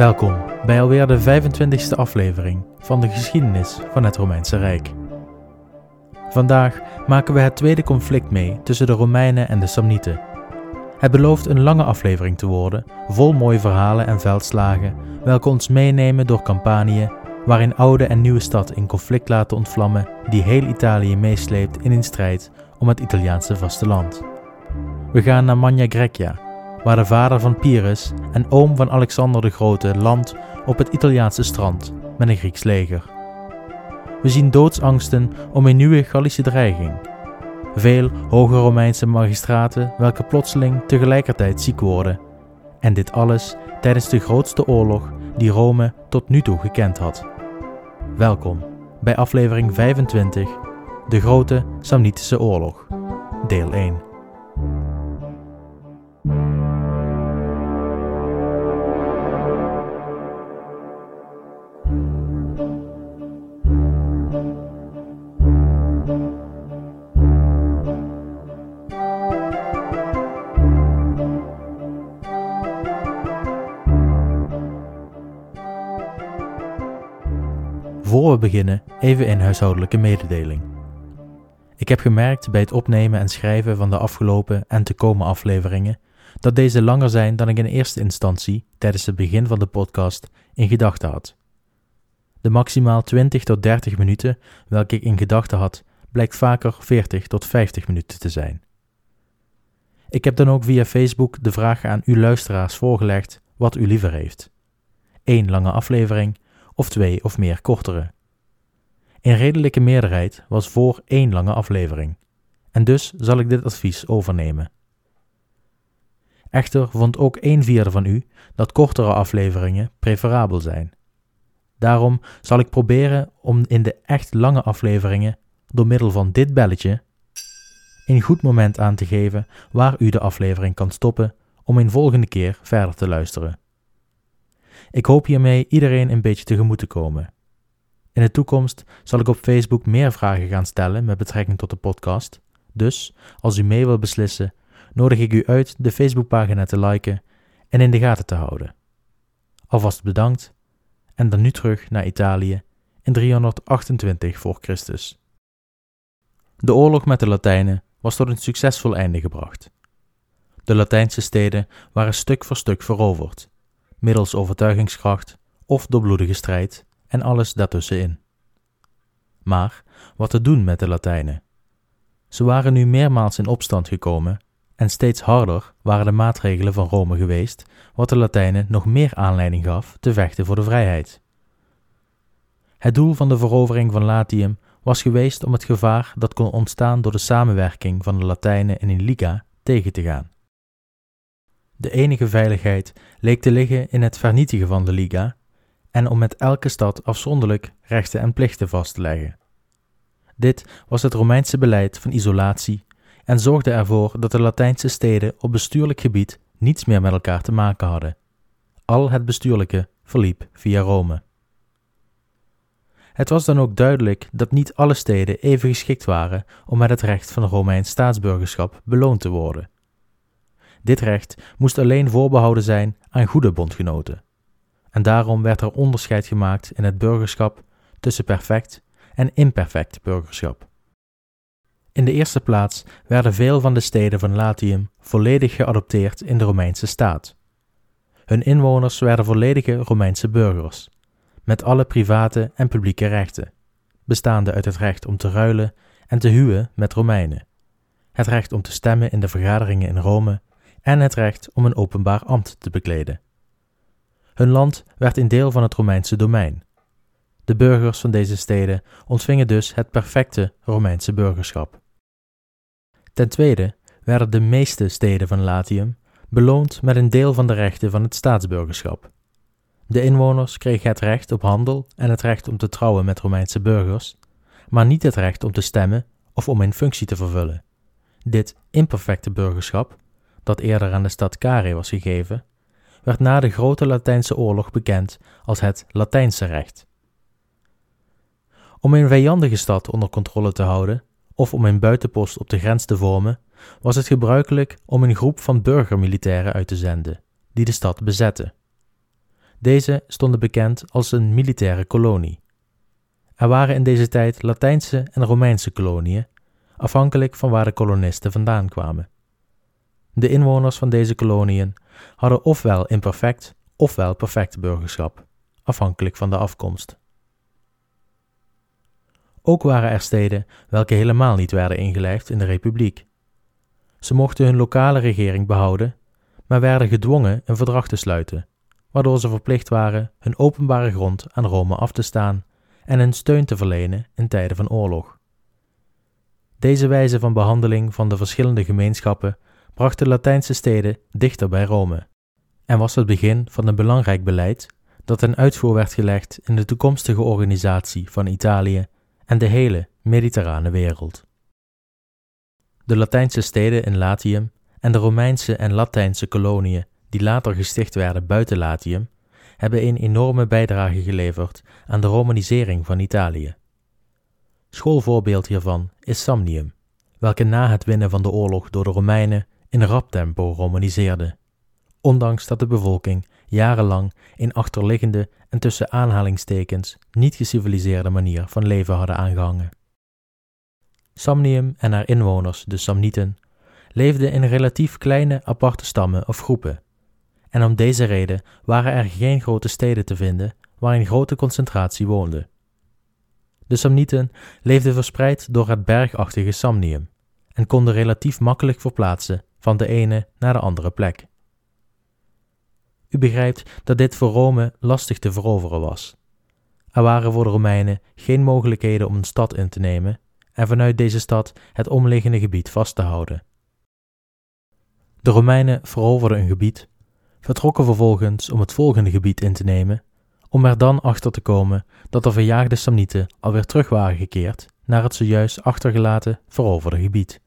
Welkom bij alweer de 25e aflevering van de geschiedenis van het Romeinse Rijk. Vandaag maken we het tweede conflict mee tussen de Romeinen en de Samnieten. Het belooft een lange aflevering te worden, vol mooie verhalen en veldslagen, welke ons meenemen door campagneën waarin oude en nieuwe stad in conflict laten ontvlammen die heel Italië meesleept in een strijd om het Italiaanse vasteland. We gaan naar Magna Grecia, waar de vader van Pyrrhus en oom van Alexander de Grote landt op het Italiaanse strand met een Grieks leger. We zien doodsangsten om een nieuwe Gallische dreiging. Veel hoge Romeinse magistraten welke plotseling tegelijkertijd ziek worden. En dit alles tijdens de grootste oorlog die Rome tot nu toe gekend had. Welkom bij aflevering 25, de Grote Samnitische Oorlog, deel 1. Beginnen, even een huishoudelijke mededeling. Ik heb gemerkt bij het opnemen en schrijven van de afgelopen en te komen afleveringen dat deze langer zijn dan ik in eerste instantie tijdens het begin van de podcast in gedachten had. De maximaal 20 tot 30 minuten welke ik in gedachten had, blijkt vaker 40 tot 50 minuten te zijn. Ik heb dan ook via Facebook de vraag aan uw luisteraars voorgelegd wat u liever heeft. Eén lange aflevering of twee of meer kortere. Een redelijke meerderheid was voor één lange aflevering, en dus zal ik dit advies overnemen. Echter vond ook een vierde van u dat kortere afleveringen preferabel zijn. Daarom zal ik proberen om in de echt lange afleveringen door middel van dit belletje een goed moment aan te geven waar u de aflevering kan stoppen om een volgende keer verder te luisteren. Ik hoop hiermee iedereen een beetje tegemoet te komen. In de toekomst zal ik op Facebook meer vragen gaan stellen met betrekking tot de podcast. Dus, als u mee wilt beslissen, nodig ik u uit de Facebookpagina te liken en in de gaten te houden. Alvast bedankt en dan nu terug naar Italië in 328 voor Christus. De oorlog met de Latijnen was tot een succesvol einde gebracht. De Latijnse steden waren stuk voor stuk veroverd middels overtuigingskracht of door bloedige strijd en alles daartussenin. Maar wat te doen met de Latijnen? Ze waren nu meermaals in opstand gekomen en steeds harder waren de maatregelen van Rome geweest, wat de Latijnen nog meer aanleiding gaf te vechten voor de vrijheid. Het doel van de verovering van Latium was geweest om het gevaar dat kon ontstaan door de samenwerking van de Latijnen in een liga tegen te gaan. De enige veiligheid leek te liggen in het vernietigen van de Liga en om met elke stad afzonderlijk rechten en plichten vast te leggen. Dit was het Romeinse beleid van isolatie en zorgde ervoor dat de Latijnse steden op bestuurlijk gebied niets meer met elkaar te maken hadden. Al het bestuurlijke verliep via Rome. Het was dan ook duidelijk dat niet alle steden even geschikt waren om met het recht van Romeins staatsburgerschap beloond te worden. Dit recht moest alleen voorbehouden zijn aan goede bondgenoten. En daarom werd er onderscheid gemaakt in het burgerschap tussen perfect en imperfect burgerschap. In de eerste plaats werden veel van de steden van Latium volledig geadopteerd in de Romeinse staat. Hun inwoners werden volledige Romeinse burgers, met alle private en publieke rechten, bestaande uit het recht om te ruilen en te huwen met Romeinen, het recht om te stemmen in de vergaderingen in Rome en het recht om een openbaar ambt te bekleden. Hun land werd een deel van het Romeinse domein. De burgers van deze steden ontvingen dus het perfecte Romeinse burgerschap. Ten tweede werden de meeste steden van Latium beloond met een deel van de rechten van het staatsburgerschap. De inwoners kregen het recht op handel en het recht om te trouwen met Romeinse burgers, maar niet het recht om te stemmen of om een functie te vervullen. Dit imperfecte burgerschap dat eerder aan de stad Carre was gegeven, werd na de Grote Latijnse Oorlog bekend als het Latijnse recht. Om een vijandige stad onder controle te houden, of om een buitenpost op de grens te vormen, was het gebruikelijk om een groep van burgermilitairen uit te zenden, die de stad bezetten. Deze stonden bekend als een militaire kolonie. Er waren in deze tijd Latijnse en Romeinse koloniën, afhankelijk van waar de kolonisten vandaan kwamen. De inwoners van deze koloniën hadden ofwel imperfect ofwel perfect burgerschap, afhankelijk van de afkomst. Ook waren er steden welke helemaal niet werden ingelijfd in de republiek. Ze mochten hun lokale regering behouden, maar werden gedwongen een verdrag te sluiten, waardoor ze verplicht waren hun openbare grond aan Rome af te staan en hun steun te verlenen in tijden van oorlog. Deze wijze van behandeling van de verschillende gemeenschappen bracht de Latijnse steden dichter bij Rome en was het begin van een belangrijk beleid dat ten uitvoer werd gelegd in de toekomstige organisatie van Italië en de hele mediterrane wereld. De Latijnse steden in Latium en de Romeinse en Latijnse koloniën die later gesticht werden buiten Latium hebben een enorme bijdrage geleverd aan de romanisering van Italië. Schoolvoorbeeld hiervan is Samnium, welke na het winnen van de oorlog door de Romeinen in rap tempo romaniseerde, ondanks dat de bevolking jarenlang in achterliggende en tussen aanhalingstekens niet geciviliseerde manier van leven hadden aangehangen. Samnium en haar inwoners, de Samnieten, leefden in relatief kleine aparte stammen of groepen, en om deze reden waren er geen grote steden te vinden waar een grote concentratie woonde. De Samnieten leefden verspreid door het bergachtige Samnium en konden relatief makkelijk verplaatsen van de ene naar de andere plek. U begrijpt dat dit voor Rome lastig te veroveren was. Er waren voor de Romeinen geen mogelijkheden om een stad in te nemen en vanuit deze stad het omliggende gebied vast te houden. De Romeinen veroverden een gebied, vertrokken vervolgens om het volgende gebied in te nemen, om er dan achter te komen dat de verjaagde Samnieten alweer terug waren gekeerd naar het zojuist achtergelaten veroverde gebied.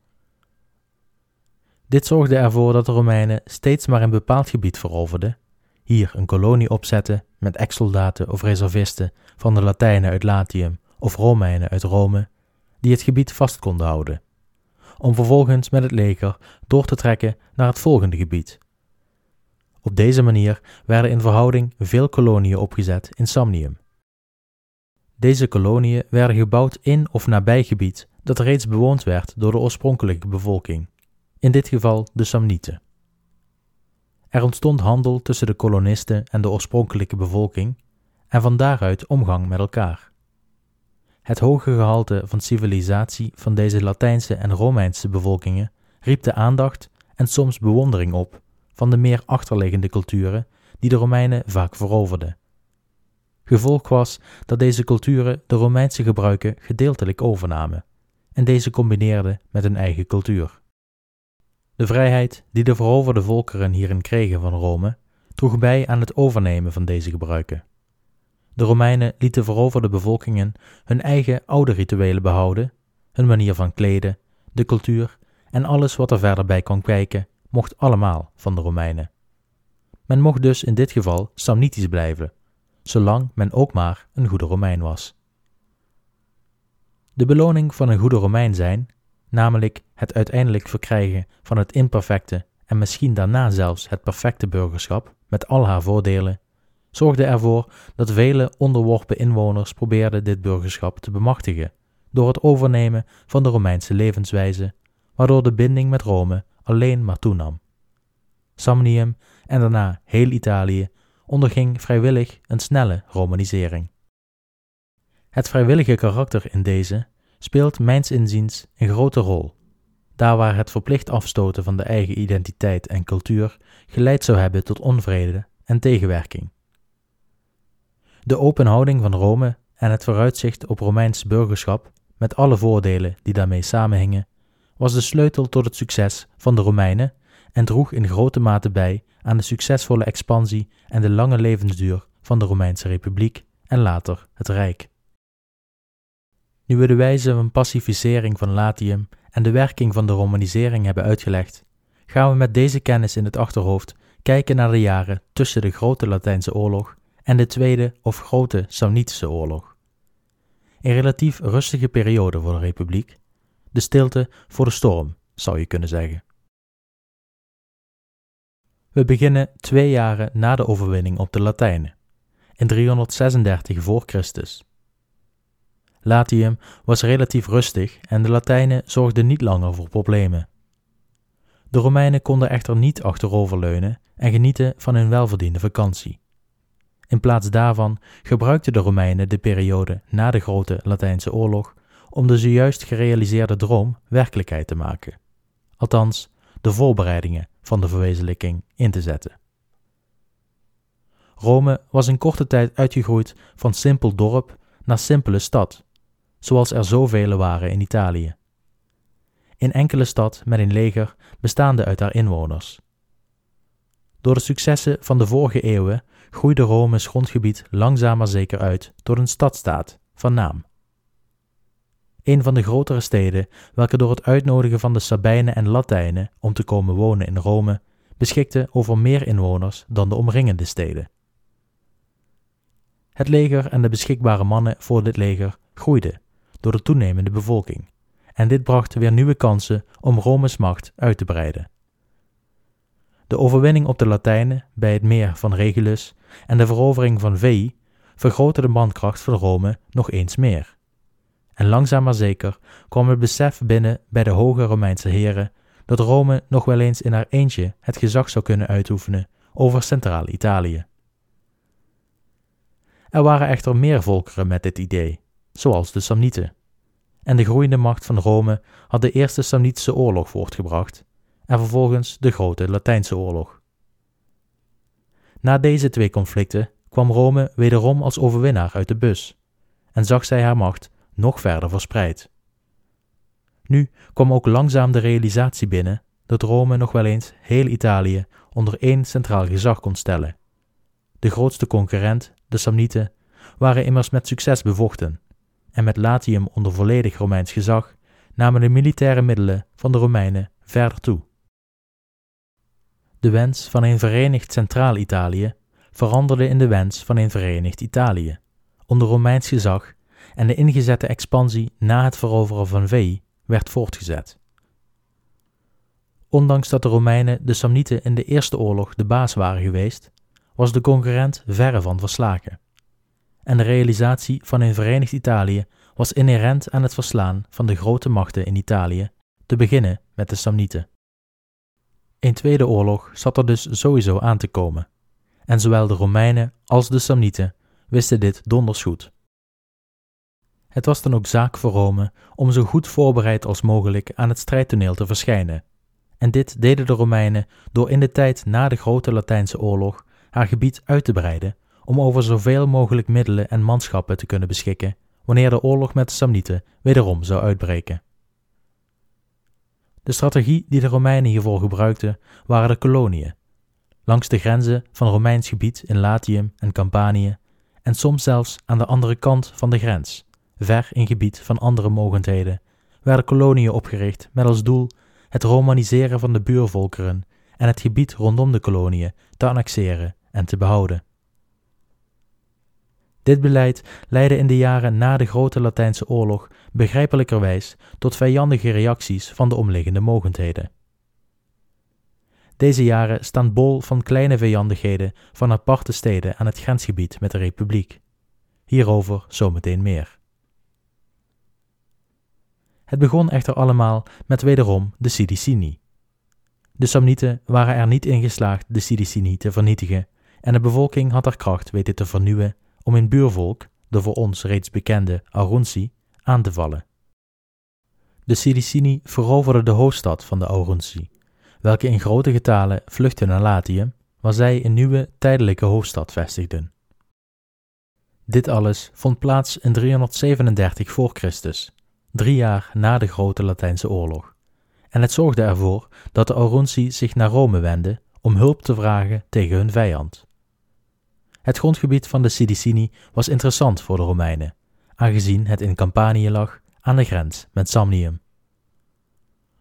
Dit zorgde ervoor dat de Romeinen steeds maar een bepaald gebied veroverden, hier een kolonie opzetten met ex-soldaten of reservisten van de Latijnen uit Latium of Romeinen uit Rome, die het gebied vast konden houden, om vervolgens met het leger door te trekken naar het volgende gebied. Op deze manier werden in verhouding veel koloniën opgezet in Samnium. Deze koloniën werden gebouwd in of nabij gebied dat reeds bewoond werd door de oorspronkelijke bevolking in dit geval de Samnieten. Er ontstond handel tussen de kolonisten en de oorspronkelijke bevolking en van daaruit omgang met elkaar. Het hoge gehalte van civilisatie van deze Latijnse en Romeinse bevolkingen riep de aandacht en soms bewondering op van de meer achterliggende culturen die de Romeinen vaak veroverden. Gevolg was dat deze culturen de Romeinse gebruiken gedeeltelijk overnamen en deze combineerden met hun eigen cultuur. De vrijheid die de veroverde volkeren hierin kregen van Rome, droeg bij aan het overnemen van deze gebruiken. De Romeinen lieten veroverde bevolkingen hun eigen oude rituelen behouden, hun manier van kleden, de cultuur en alles wat er verder bij kon kijken, mocht allemaal van de Romeinen. Men mocht dus in dit geval Samnitisch blijven, zolang men ook maar een goede Romein was. De beloning van een goede Romein zijn namelijk het uiteindelijk verkrijgen van het imperfecte en misschien daarna zelfs het perfecte burgerschap, met al haar voordelen, zorgde ervoor dat vele onderworpen inwoners probeerden dit burgerschap te bemachtigen door het overnemen van de Romeinse levenswijze, waardoor de binding met Rome alleen maar toenam. Samnium en daarna heel Italië onderging vrijwillig een snelle romanisering. Het vrijwillige karakter in deze speelt mijns inziens een grote rol, daar waar het verplicht afstoten van de eigen identiteit en cultuur geleid zou hebben tot onvrede en tegenwerking. De open houding van Rome en het vooruitzicht op Romeins burgerschap, met alle voordelen die daarmee samenhingen, was de sleutel tot het succes van de Romeinen en droeg in grote mate bij aan de succesvolle expansie en de lange levensduur van de Romeinse Republiek en later het Rijk. Nu we de wijze van pacificering van Latium en de werking van de romanisering hebben uitgelegd, gaan we met deze kennis in het achterhoofd kijken naar de jaren tussen de Grote Latijnse Oorlog en de Tweede of Grote Samnitische Oorlog. Een relatief rustige periode voor de Republiek, de stilte voor de storm, zou je kunnen zeggen. We beginnen twee jaren na de overwinning op de Latijnen, in 336 voor Christus. Latium was relatief rustig en de Latijnen zorgden niet langer voor problemen. De Romeinen konden echter niet achteroverleunen en genieten van hun welverdiende vakantie. In plaats daarvan gebruikten de Romeinen de periode na de Grote Latijnse Oorlog om de zojuist gerealiseerde droom werkelijkheid te maken. Althans, de voorbereidingen van de verwezenlijking in te zetten. Rome was in korte tijd uitgegroeid van simpel dorp naar simpele stad, zoals er zoveel waren in Italië. In enkele stad met een leger bestaande uit haar inwoners. Door de successen van de vorige eeuwen groeide Rome's grondgebied langzaam maar zeker uit tot een stadstaat van naam. Een van de grotere steden, welke door het uitnodigen van de Sabijnen en Latijnen om te komen wonen in Rome, beschikte over meer inwoners dan de omringende steden. Het leger en de beschikbare mannen voor dit leger groeiden door de toenemende bevolking, en dit bracht weer nieuwe kansen om Rome's macht uit te breiden. De overwinning op de Latijnen bij het meer van Regulus en de verovering van Veii vergrootte de mankracht van Rome nog eens meer. En langzaam maar zeker kwam het besef binnen bij de hoge Romeinse heren dat Rome nog wel eens in haar eentje het gezag zou kunnen uitoefenen over Centraal-Italië. Er waren echter meer volkeren met dit idee, zoals de Samnieten. En de groeiende macht van Rome had de Eerste Samnitische Oorlog voortgebracht en vervolgens de Grote Latijnse Oorlog. Na deze twee conflicten kwam Rome wederom als overwinnaar uit de bus en zag zij haar macht nog verder verspreid. Nu kwam ook langzaam de realisatie binnen dat Rome nog wel eens heel Italië onder één centraal gezag kon stellen. De grootste concurrent, de Samnieten, waren immers met succes bevochten, en met Latium onder volledig Romeins gezag namen de militaire middelen van de Romeinen verder toe. De wens van een verenigd Centraal-Italië veranderde in de wens van een verenigd Italië, onder Romeins gezag en de ingezette expansie na het veroveren van Veii werd voortgezet. Ondanks dat de Romeinen de Samnieten in de Eerste Oorlog de baas waren geweest, was de concurrent verre van verslagen. En de realisatie van een verenigd Italië was inherent aan het verslaan van de grote machten in Italië, te beginnen met de Samnieten. Een tweede oorlog zat er dus sowieso aan te komen, en zowel de Romeinen als de Samnieten wisten dit donders goed. Het was dan ook zaak voor Rome om zo goed voorbereid als mogelijk aan het strijdtoneel te verschijnen. En dit deden de Romeinen door in de tijd na de Grote Latijnse Oorlog haar gebied uit te breiden om over zoveel mogelijk middelen en manschappen te kunnen beschikken wanneer de oorlog met de Samnieten wederom zou uitbreken. De strategie die de Romeinen hiervoor gebruikten waren de koloniën, langs de grenzen van Romeins gebied in Latium en Campanië en soms zelfs aan de andere kant van de grens, ver in gebied van andere mogendheden, werden koloniën opgericht met als doel het romaniseren van de buurvolkeren en het gebied rondom de koloniën te annexeren en te behouden. Dit beleid leidde in de jaren na de Grote Latijnse Oorlog begrijpelijkerwijs tot vijandige reacties van de omliggende mogendheden. Deze jaren staan bol van kleine vijandigheden van aparte steden aan het grensgebied met de Republiek. Hierover zometeen meer. Het begon echter allemaal met wederom de Sidicini. De Samnieten waren er niet in geslaagd de Sidicini te vernietigen en de bevolking had haar kracht weten te vernieuwen om een buurvolk, de voor ons reeds bekende Aurunci, aan te vallen. De Sidicini veroverden de hoofdstad van de Aurunci, welke in grote getalen vluchtten naar Latium, waar zij een nieuwe tijdelijke hoofdstad vestigden. Dit alles vond plaats in 337 voor Christus, drie jaar na de Grote Latijnse Oorlog, en het zorgde ervoor dat de Aurunci zich naar Rome wendden om hulp te vragen tegen hun vijand. Het grondgebied van de Sidicini was interessant voor de Romeinen, aangezien het in Campanië lag, aan de grens met Samnium.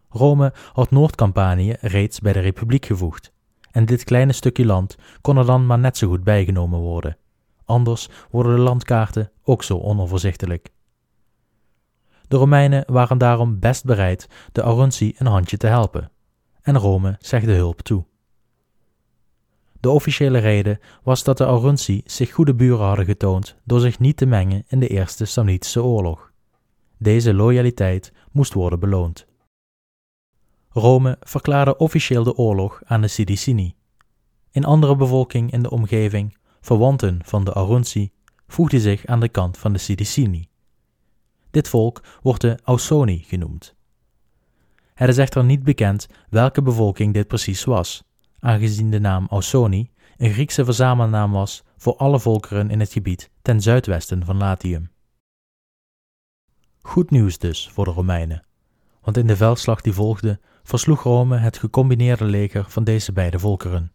Rome had Noord-Campanië reeds bij de Republiek gevoegd, en dit kleine stukje land kon er dan maar net zo goed bijgenomen worden. Anders worden de landkaarten ook zo onoverzichtelijk. De Romeinen waren daarom best bereid de Aurunci een handje te helpen, en Rome zegde hulp toe. De officiële reden was dat de Aurunci zich goede buren hadden getoond door zich niet te mengen in de Eerste Samnitische Oorlog. Deze loyaliteit moest worden beloond. Rome verklaarde officieel de oorlog aan de Sidicini. In andere bevolking in de omgeving, verwanten van de Aurunci, voegde zich aan de kant van de Sidicini. Dit volk wordt de Ausoni genoemd. Het is echter niet bekend welke bevolking dit precies was, aangezien de naam Ausoni een Griekse verzamelnaam was voor alle volkeren in het gebied ten zuidwesten van Latium. Goed nieuws dus voor de Romeinen, want in de veldslag die volgde versloeg Rome het gecombineerde leger van deze beide volkeren.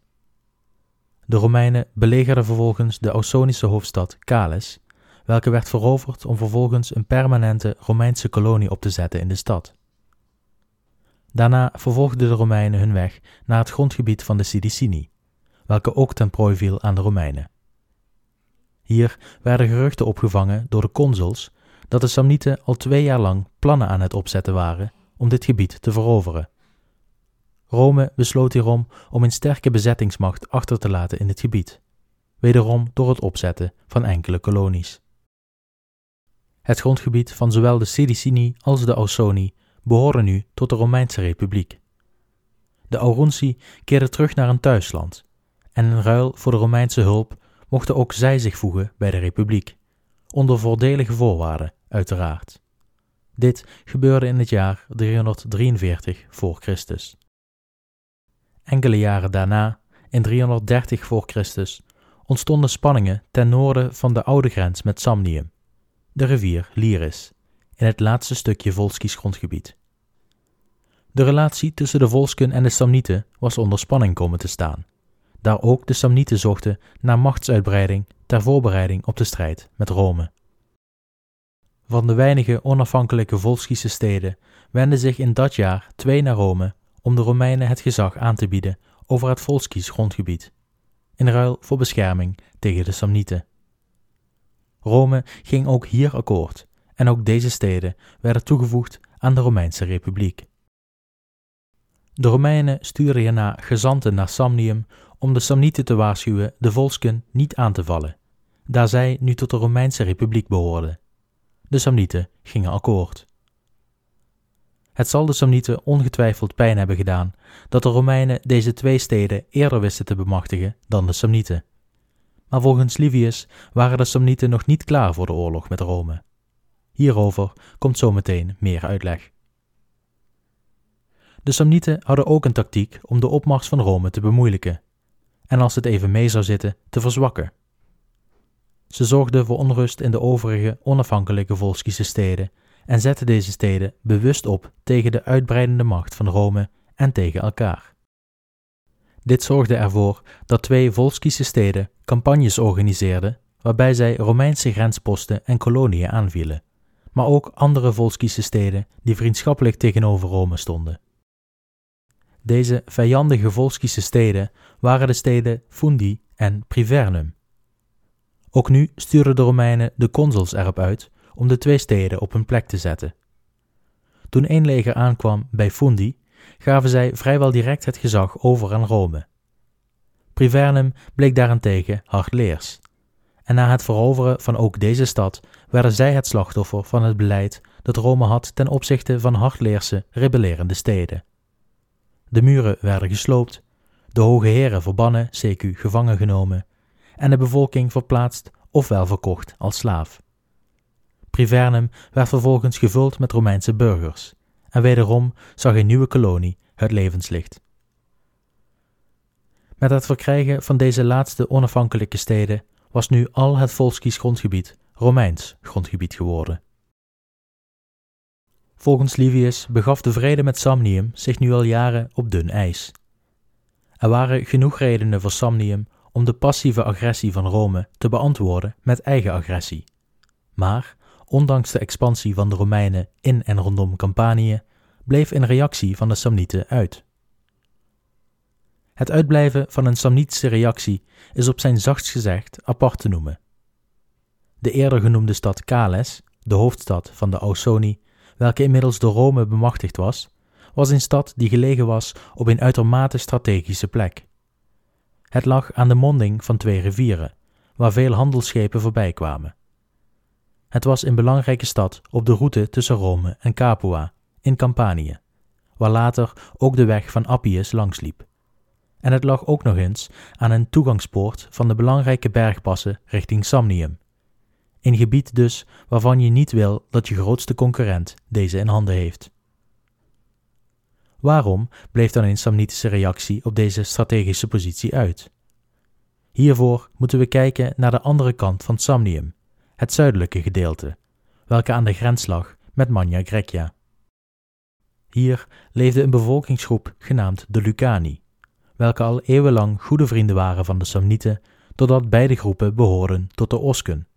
De Romeinen belegerden vervolgens de Ausonische hoofdstad Cales, welke werd veroverd om vervolgens een permanente Romeinse kolonie op te zetten in de stad. Daarna vervolgden de Romeinen hun weg naar het grondgebied van de Sidicini, welke ook ten prooi viel aan de Romeinen. Hier werden geruchten opgevangen door de consuls dat de Samnieten al twee jaar lang plannen aan het opzetten waren om dit gebied te veroveren. Rome besloot hierom om een sterke bezettingsmacht achter te laten in het gebied, wederom door het opzetten van enkele kolonies. Het grondgebied van zowel de Sidicini als de Ausoni behoorde nu tot de Romeinse Republiek. De Aurunci keerden terug naar een thuisland, en in ruil voor de Romeinse hulp mochten ook zij zich voegen bij de Republiek, onder voordelige voorwaarden, uiteraard. Dit gebeurde in het jaar 343 voor Christus. Enkele jaren daarna, in 330 voor Christus, ontstonden spanningen ten noorden van de oude grens met Samnium, de rivier Liris, in het laatste stukje Volskisch grondgebied. De relatie tussen de Volsken en de Samnieten was onder spanning komen te staan, daar ook de Samnieten zochten naar machtsuitbreiding ter voorbereiding op de strijd met Rome. Van de weinige onafhankelijke Volskische steden wenden zich in dat jaar twee naar Rome om de Romeinen het gezag aan te bieden over het Volskisch grondgebied, in ruil voor bescherming tegen de Samnieten. Rome ging ook hier akkoord en ook deze steden werden toegevoegd aan de Romeinse Republiek. De Romeinen stuurden hierna gezanten naar Samnium om de Samnieten te waarschuwen de Volsken niet aan te vallen, daar zij nu tot de Romeinse Republiek behoorden. De Samnieten gingen akkoord. Het zal de Samnieten ongetwijfeld pijn hebben gedaan dat de Romeinen deze twee steden eerder wisten te bemachtigen dan de Samnieten. Maar volgens Livius waren de Samnieten nog niet klaar voor de oorlog met Rome. Hierover komt zometeen meer uitleg. De Samnieten hadden ook een tactiek om de opmars van Rome te bemoeilijken en als het even mee zou zitten, te verzwakken. Ze zorgden voor onrust in de overige onafhankelijke Volskische steden en zetten deze steden bewust op tegen de uitbreidende macht van Rome en tegen elkaar. Dit zorgde ervoor dat twee Volskische steden campagnes organiseerden waarbij zij Romeinse grensposten en koloniën aanvielen, maar ook andere Volskische steden die vriendschappelijk tegenover Rome stonden. Deze vijandige Volskische steden waren de steden Fundi en Privernum. Ook nu stuurden de Romeinen de consuls erop uit om de twee steden op hun plek te zetten. Toen één leger aankwam bij Fundi, gaven zij vrijwel direct het gezag over aan Rome. Privernum bleek daarentegen hardleers. En na het veroveren van ook deze stad werden zij het slachtoffer van het beleid dat Rome had ten opzichte van hardleerse, rebellerende steden. De muren werden gesloopt, de hoge heren verbannen, CQ gevangen genomen, en de bevolking verplaatst ofwel verkocht als slaaf. Privernum werd vervolgens gevuld met Romeinse burgers, en wederom zag een nieuwe kolonie het levenslicht. Met het verkrijgen van deze laatste onafhankelijke steden was nu al het Volskisch grondgebied Romeins grondgebied geworden. Volgens Livius begaf de vrede met Samnium zich nu al jaren op dun ijs. Er waren genoeg redenen voor Samnium om de passieve agressie van Rome te beantwoorden met eigen agressie. Maar, ondanks de expansie van de Romeinen in en rondom Campanië, bleef een reactie van de Samnieten uit. Het uitblijven van een Samnitische reactie is op zijn zachtst gezegd apart te noemen. De eerder genoemde stad Cales, de hoofdstad van de Ausoni, welke inmiddels door Rome bemachtigd was, was een stad die gelegen was op een uitermate strategische plek. Het lag aan de monding van twee rivieren, waar veel handelsschepen voorbij kwamen. Het was een belangrijke stad op de route tussen Rome en Capua in Campanië, waar later ook de weg van Appius langsliep. En het lag ook nog eens aan een toegangspoort van de belangrijke bergpassen richting Samnium. Een gebied dus waarvan je niet wil dat je grootste concurrent deze in handen heeft. Waarom bleef dan een Samnitische reactie op deze strategische positie uit? Hiervoor moeten we kijken naar de andere kant van Samnium, het zuidelijke gedeelte, welke aan de grens lag met Magna Grecia. Hier leefde een bevolkingsgroep genaamd de Lucani, welke al eeuwenlang goede vrienden waren van de Samnieten, totdat beide groepen behoorden tot de Osken.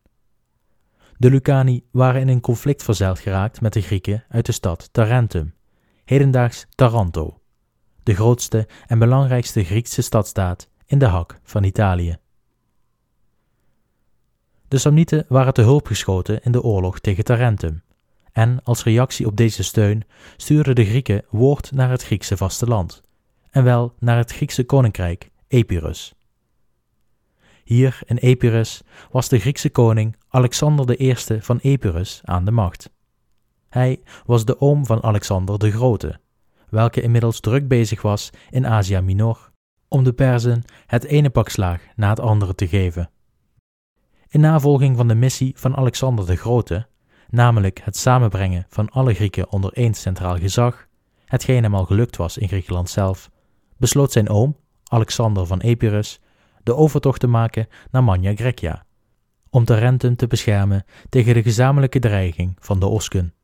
De Lucani waren in een conflict verzeild geraakt met de Grieken uit de stad Tarentum, hedendaags Taranto, de grootste en belangrijkste Griekse stadstaat in de hak van Italië. De Samnieten waren te hulp geschoten in de oorlog tegen Tarentum, en als reactie op deze steun stuurden de Grieken woord naar het Griekse vasteland, en wel naar het Griekse koninkrijk Epirus. Hier in Epirus was de Griekse koning Alexander I van Epirus aan de macht. Hij was de oom van Alexander de Grote, welke inmiddels druk bezig was in Asia Minor om de Perzen het ene pak slaag na het andere te geven. In navolging van de missie van Alexander de Grote, namelijk het samenbrengen van alle Grieken onder één centraal gezag, hetgeen hem al gelukt was in Griekenland zelf, besloot zijn oom, Alexander van Epirus, de overtocht te maken naar Magna Grecia, om Tarentum te beschermen tegen de gezamenlijke dreiging van de Osken.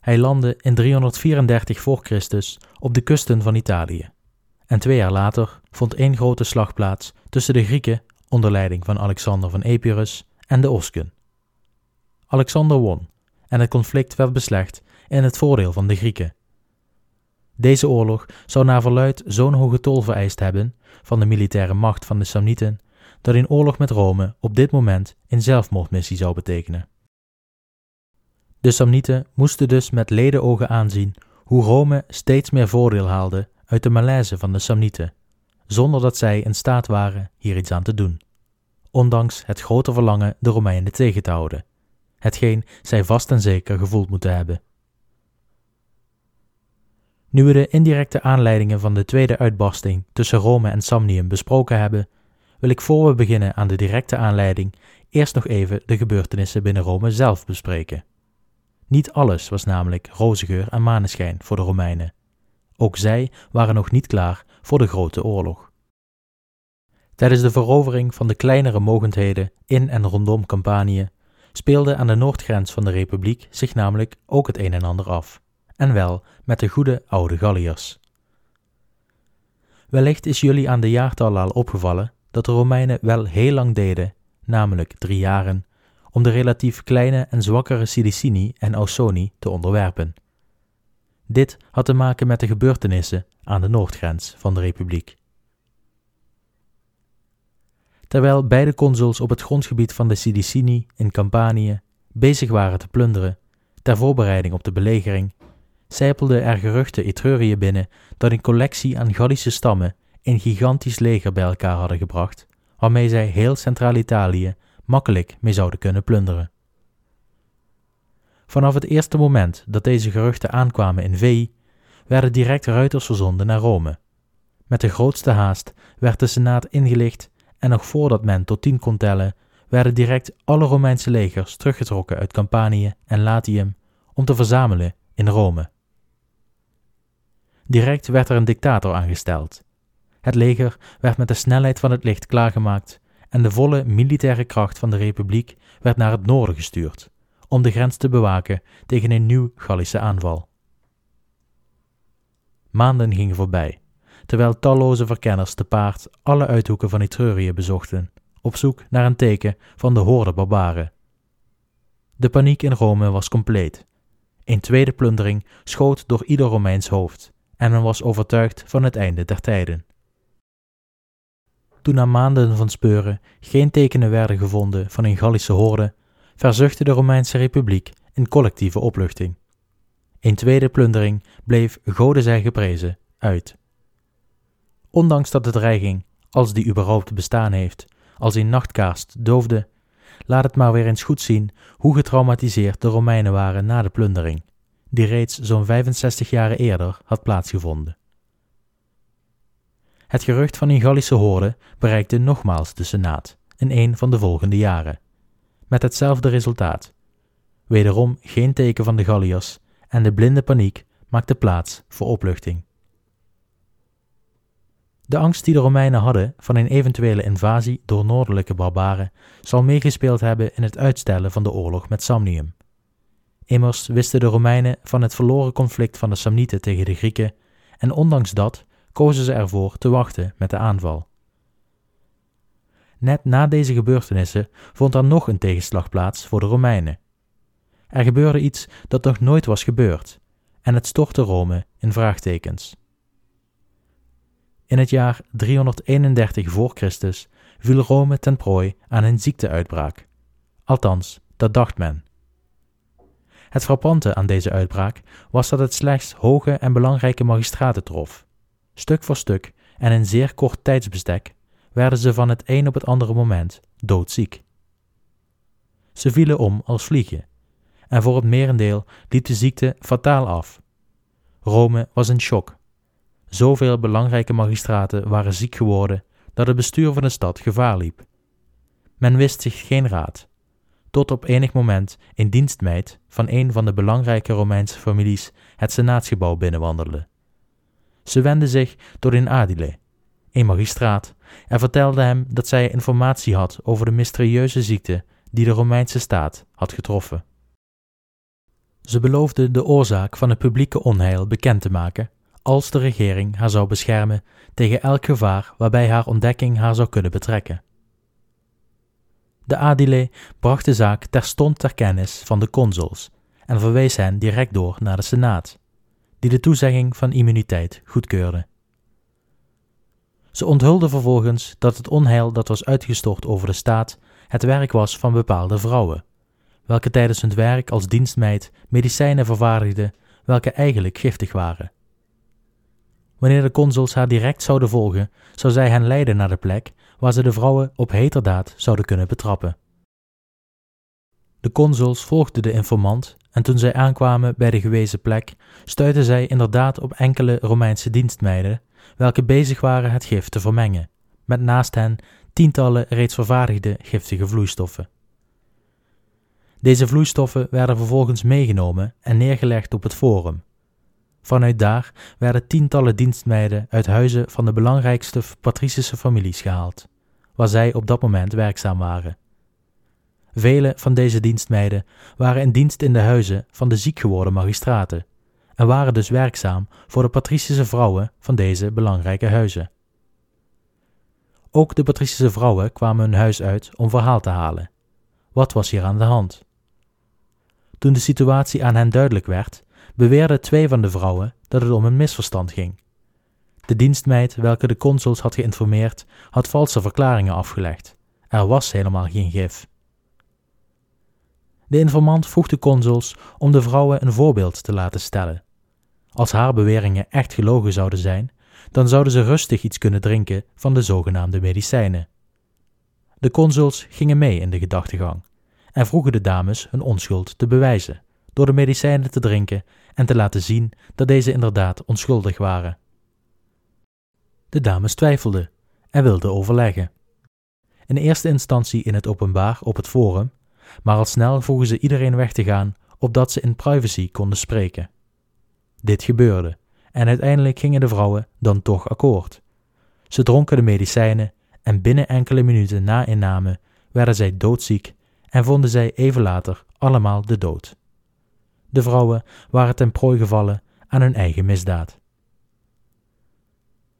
Hij landde in 334 voor Christus op de kusten van Italië. En twee jaar later vond één grote slag plaats tussen de Grieken onder leiding van Alexander van Epirus en de Osken. Alexander won en het conflict werd beslecht in het voordeel van de Grieken. Deze oorlog zou naar verluid zo'n hoge tol vereist hebben van de militaire macht van de Samnieten dat een oorlog met Rome op dit moment een zelfmoordmissie zou betekenen. De Samnieten moesten dus met ledenogen aanzien hoe Rome steeds meer voordeel haalde uit de malaise van de Samnieten, zonder dat zij in staat waren hier iets aan te doen, ondanks het grote verlangen de Romeinen tegen te houden, hetgeen zij vast en zeker gevoeld moeten hebben. Nu we de indirecte aanleidingen van de tweede uitbarsting tussen Rome en Samnium besproken hebben, wil ik voor we beginnen aan de directe aanleiding eerst nog even de gebeurtenissen binnen Rome zelf bespreken. Niet alles was namelijk rozengeur en maneschijn voor de Romeinen. Ook zij waren nog niet klaar voor de grote oorlog. Tijdens de verovering van de kleinere mogendheden in en rondom Campanië speelde aan de noordgrens van de republiek zich namelijk ook het een en ander af, en wel met de goede oude Galliërs. Wellicht is jullie aan de jaartallen al opgevallen dat de Romeinen wel heel lang deden, namelijk drie jaren, om de relatief kleine en zwakkere Silicini en Ausoni te onderwerpen. Dit had te maken met de gebeurtenissen aan de noordgrens van de republiek. Terwijl beide consuls op het grondgebied van de Silicini in Campanië bezig waren te plunderen, ter voorbereiding op de belegering, zijpelden er geruchten Etrurië binnen dat een collectie aan Gallische stammen een gigantisch leger bij elkaar hadden gebracht, waarmee zij heel Centraal-Italië makkelijk mee zouden kunnen plunderen. Vanaf het eerste moment dat deze geruchten aankwamen in Veii, werden direct ruiters verzonden naar Rome. Met de grootste haast werd de Senaat ingelicht en nog voordat men tot tien kon tellen, werden direct alle Romeinse legers teruggetrokken uit Campanië en Latium om te verzamelen in Rome. Direct werd er een dictator aangesteld. Het leger werd met de snelheid van het licht klaargemaakt en de volle militaire kracht van de republiek werd naar het noorden gestuurd, om de grens te bewaken tegen een nieuw Gallische aanval. Maanden gingen voorbij, terwijl talloze verkenners te paard alle uithoeken van Etrurië bezochten, op zoek naar een teken van de horde barbaren. De paniek in Rome was compleet. Een tweede plundering schoot door ieder Romeins hoofd, en men was overtuigd van het einde der tijden. Toen na maanden van speuren geen tekenen werden gevonden van een Gallische horde, verzuchtte de Romeinse Republiek in collectieve opluchting. Een tweede plundering bleef, goden zij geprezen, uit. ondanks dat de dreiging, als die überhaupt bestaan heeft, als een nachtkaars doofde, laat het maar weer eens goed zien hoe getraumatiseerd de Romeinen waren na de plundering, die reeds zo'n 65 jaar eerder had plaatsgevonden. Het gerucht van een Gallische hoorde bereikte nogmaals de Senaat in een van de volgende jaren, met hetzelfde resultaat. Wederom geen teken van de Galliërs en de blinde paniek maakte plaats voor opluchting. De angst die de Romeinen hadden van een eventuele invasie door noordelijke barbaren zal meegespeeld hebben in het uitstellen van de oorlog met Samnium. Immers wisten de Romeinen van het verloren conflict van de Samnieten tegen de Grieken en ondanks dat kozen ze ervoor te wachten met de aanval. Net na deze gebeurtenissen vond er nog een tegenslag plaats voor de Romeinen. Er gebeurde iets dat nog nooit was gebeurd, en het stortte Rome in vraagtekens. In het jaar 331 voor Christus viel Rome ten prooi aan een ziekteuitbraak. Althans, dat dacht men. Het frappante aan deze uitbraak was dat het slechts hoge en belangrijke magistraten trof. Stuk voor stuk en in zeer kort tijdsbestek werden ze van het een op het andere moment doodziek. Ze vielen om als vliegen, en voor het merendeel liep de ziekte fataal af. Rome was in shock. Zoveel belangrijke magistraten waren ziek geworden dat het bestuur van de stad gevaar liep. Men wist zich geen raad, tot op enig moment een dienstmeid van een van de belangrijke Romeinse families het senaatsgebouw binnenwandelde. Ze wendde zich tot een adile, een magistraat, en vertelde hem dat zij informatie had over de mysterieuze ziekte die de Romeinse staat had getroffen. Ze beloofde de oorzaak van het publieke onheil bekend te maken, als de regering haar zou beschermen tegen elk gevaar waarbij haar ontdekking haar zou kunnen betrekken. De adile bracht de zaak terstond ter kennis van de consuls en verwees hen direct door naar de Senaat, die de toezegging van immuniteit goedkeurde. Ze onthulde vervolgens dat het onheil dat was uitgestort over de staat het werk was van bepaalde vrouwen, welke tijdens hun werk als dienstmeid medicijnen vervaardigden welke eigenlijk giftig waren. Wanneer de consuls haar direct zouden volgen, zou zij hen leiden naar de plek waar ze de vrouwen op heterdaad zouden kunnen betrappen. De consuls volgden de informant en toen zij aankwamen bij de gewezen plek, stuitten zij inderdaad op enkele Romeinse dienstmeiden, welke bezig waren het gif te vermengen, met naast hen tientallen reeds vervaardigde giftige vloeistoffen. Deze vloeistoffen werden vervolgens meegenomen en neergelegd op het forum. Vanuit daar werden tientallen dienstmeiden uit huizen van de belangrijkste patricische families gehaald, waar zij op dat moment werkzaam waren. Vele van deze dienstmeiden waren in dienst in de huizen van de ziek geworden magistraten en waren dus werkzaam voor de patricische vrouwen van deze belangrijke huizen. Ook de patricische vrouwen kwamen hun huis uit om verhaal te halen. Wat was hier aan de hand? Toen de situatie aan hen duidelijk werd, beweerden twee van de vrouwen dat het om een misverstand ging. De dienstmeid, welke de consuls had geïnformeerd, had valse verklaringen afgelegd. Er was helemaal geen gif. De informant vroeg de consuls om de vrouwen een voorbeeld te laten stellen. Als haar beweringen echt gelogen zouden zijn, dan zouden ze rustig iets kunnen drinken van de zogenaamde medicijnen. De consuls gingen mee in de gedachtegang en vroegen de dames hun onschuld te bewijzen door de medicijnen te drinken en te laten zien dat deze inderdaad onschuldig waren. De dames twijfelden en wilden overleggen. In eerste instantie in het openbaar op het forum, maar al snel vroegen ze iedereen weg te gaan opdat ze in privacy konden spreken. Dit gebeurde en uiteindelijk gingen de vrouwen dan toch akkoord. Ze dronken de medicijnen en binnen enkele minuten na inname werden zij doodziek en vonden zij even later allemaal de dood. De vrouwen waren ten prooi gevallen aan hun eigen misdaad.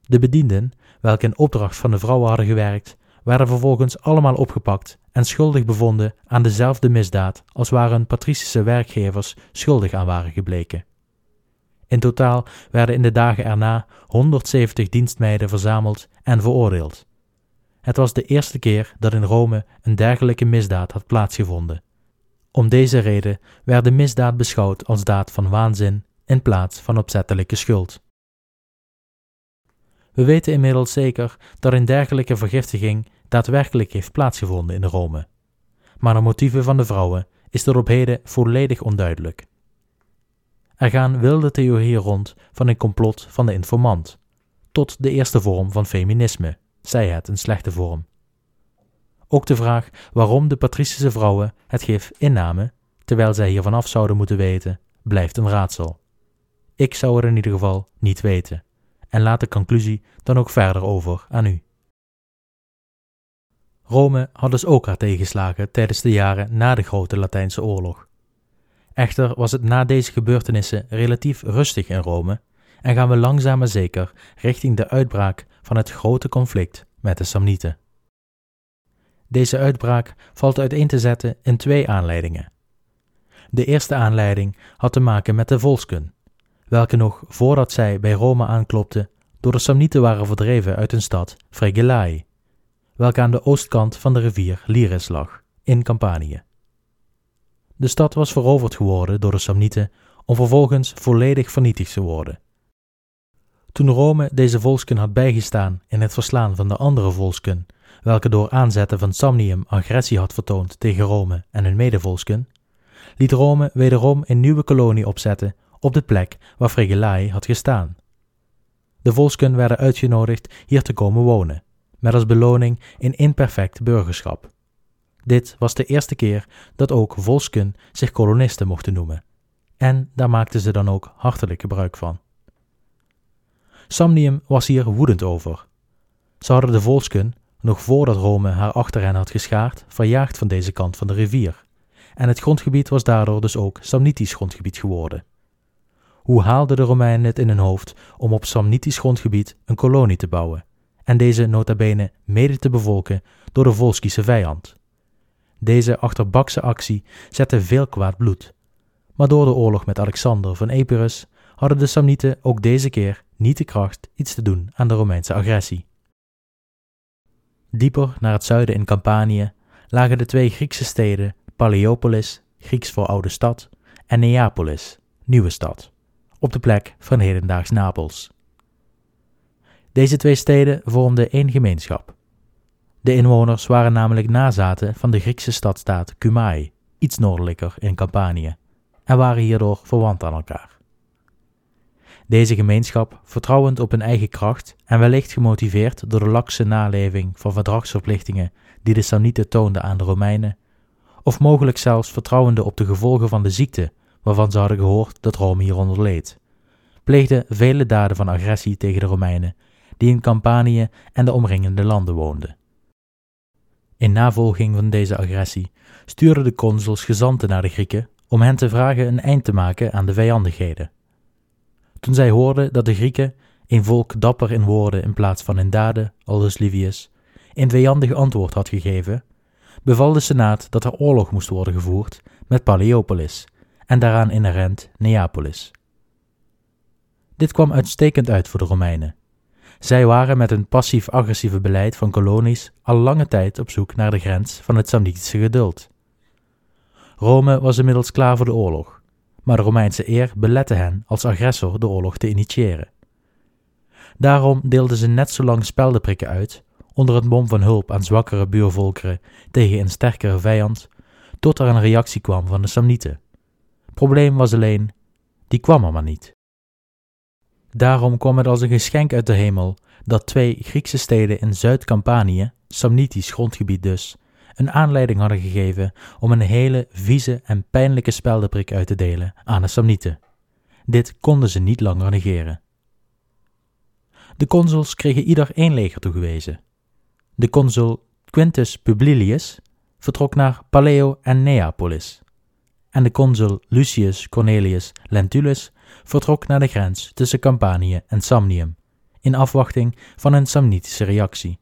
De bedienden, welke in opdracht van de vrouwen hadden gewerkt, werden vervolgens allemaal opgepakt en schuldig bevonden aan dezelfde misdaad als waar hun patricische werkgevers schuldig aan waren gebleken. In totaal werden in de dagen erna 170 dienstmeiden verzameld en veroordeeld. Het was de eerste keer dat in Rome een dergelijke misdaad had plaatsgevonden. Om deze reden werd de misdaad beschouwd als daad van waanzin in plaats van opzettelijke schuld. We weten inmiddels zeker dat een dergelijke vergiftiging daadwerkelijk heeft plaatsgevonden in Rome. Maar de motieven van de vrouwen is tot op heden volledig onduidelijk. Er gaan wilde theorieën rond van een complot van de informant, tot de eerste vorm van feminisme, zij het een slechte vorm. Ook de vraag waarom de patricische vrouwen het gif innamen, terwijl zij hiervan af zouden moeten weten, blijft een raadsel. Ik zou het in ieder geval niet weten, en laat de conclusie dan ook verder over aan u. Rome had dus ook haar tegenslagen tijdens de jaren na de Grote Latijnse Oorlog. Echter was het na deze gebeurtenissen relatief rustig in Rome en gaan we langzaam maar zeker richting de uitbraak van het grote conflict met de Samnieten. Deze uitbraak valt uiteen te zetten in twee aanleidingen. De eerste aanleiding had te maken met de volsken, welke nog voordat zij bij Rome aanklopten door de Samnieten waren verdreven uit hun stad Fregelai, welke aan de oostkant van de rivier Liris lag, in Campanië. De stad was veroverd geworden door de Samnieten om vervolgens volledig vernietigd te worden. Toen Rome deze volsken had bijgestaan in het verslaan van de andere volsken, welke door aanzetten van Samnium agressie had vertoond tegen Rome en hun medevolsken, liet Rome wederom een nieuwe kolonie opzetten op de plek waar Fregelai had gestaan. De volsken werden uitgenodigd hier te komen wonen, met als beloning een imperfect burgerschap. Dit was de eerste keer dat ook volsken zich kolonisten mochten noemen, en daar maakten ze dan ook hartelijk gebruik van. Samnium was hier woedend over. Ze hadden de volsken, nog voordat Rome haar achter hen had geschaard, verjaagd van deze kant van de rivier, en het grondgebied was daardoor dus ook Samnitisch grondgebied geworden. Hoe haalden de Romeinen het in hun hoofd om op Samnitisch grondgebied een kolonie te bouwen, en deze nota bene mede te bevolken door de Volskische vijand? Deze achterbakse actie zette veel kwaad bloed. Maar door de oorlog met Alexander van Epirus hadden de Samnieten ook deze keer niet de kracht iets te doen aan de Romeinse agressie. Dieper naar het zuiden in Campanië lagen de twee Griekse steden Paleopolis, Grieks voor oude stad, en Neapolis, nieuwe stad, op de plek van hedendaags Napels. Deze twee steden vormden één gemeenschap. De inwoners waren namelijk nazaten van de Griekse stadstaat Cumae, iets noordelijker in Campanië, en waren hierdoor verwant aan elkaar. Deze gemeenschap, vertrouwend op hun eigen kracht en wellicht gemotiveerd door de lakse naleving van verdragsverplichtingen die de Samnieten toonden aan de Romeinen, of mogelijk zelfs vertrouwende op de gevolgen van de ziekte waarvan ze hadden gehoord dat Rome hieronder leed, pleegden vele daden van agressie tegen de Romeinen die in Campanië en de omringende landen woonden. In navolging van deze agressie stuurden de consuls gezanten naar de Grieken om hen te vragen een eind te maken aan de vijandigheden. Toen zij hoorden dat de Grieken, een volk dapper in woorden in plaats van in daden, aldus Livius, een vijandig antwoord had gegeven, beval de Senaat dat er oorlog moest worden gevoerd met Paleopolis en daaraan inherent Neapolis. Dit kwam uitstekend uit voor de Romeinen. Zij waren met een passief-agressieve beleid van kolonies al lange tijd op zoek naar de grens van het Samnitische geduld. Rome was inmiddels klaar voor de oorlog, maar de Romeinse eer belette hen als agressor de oorlog te initiëren. Daarom deelden ze net zo lang speldenprikken uit, onder het mom van hulp aan zwakkere buurvolkeren tegen een sterkere vijand, tot er een reactie kwam van de Samnieten. Probleem was alleen, die kwam er maar niet. Daarom kwam het als een geschenk uit de hemel dat twee Griekse steden in Zuid-Campanië, Samnitisch grondgebied dus, een aanleiding hadden gegeven om een hele vieze en pijnlijke speldenprik uit te delen aan de Samnieten. Dit konden ze niet langer negeren. De consuls kregen ieder één leger toegewezen. De consul Quintus Publilius vertrok naar Paleo en Neapolis, en de consul Lucius Cornelius Lentulus vertrok naar de grens tussen Campanië en Samnium, in afwachting van een Samnitische reactie.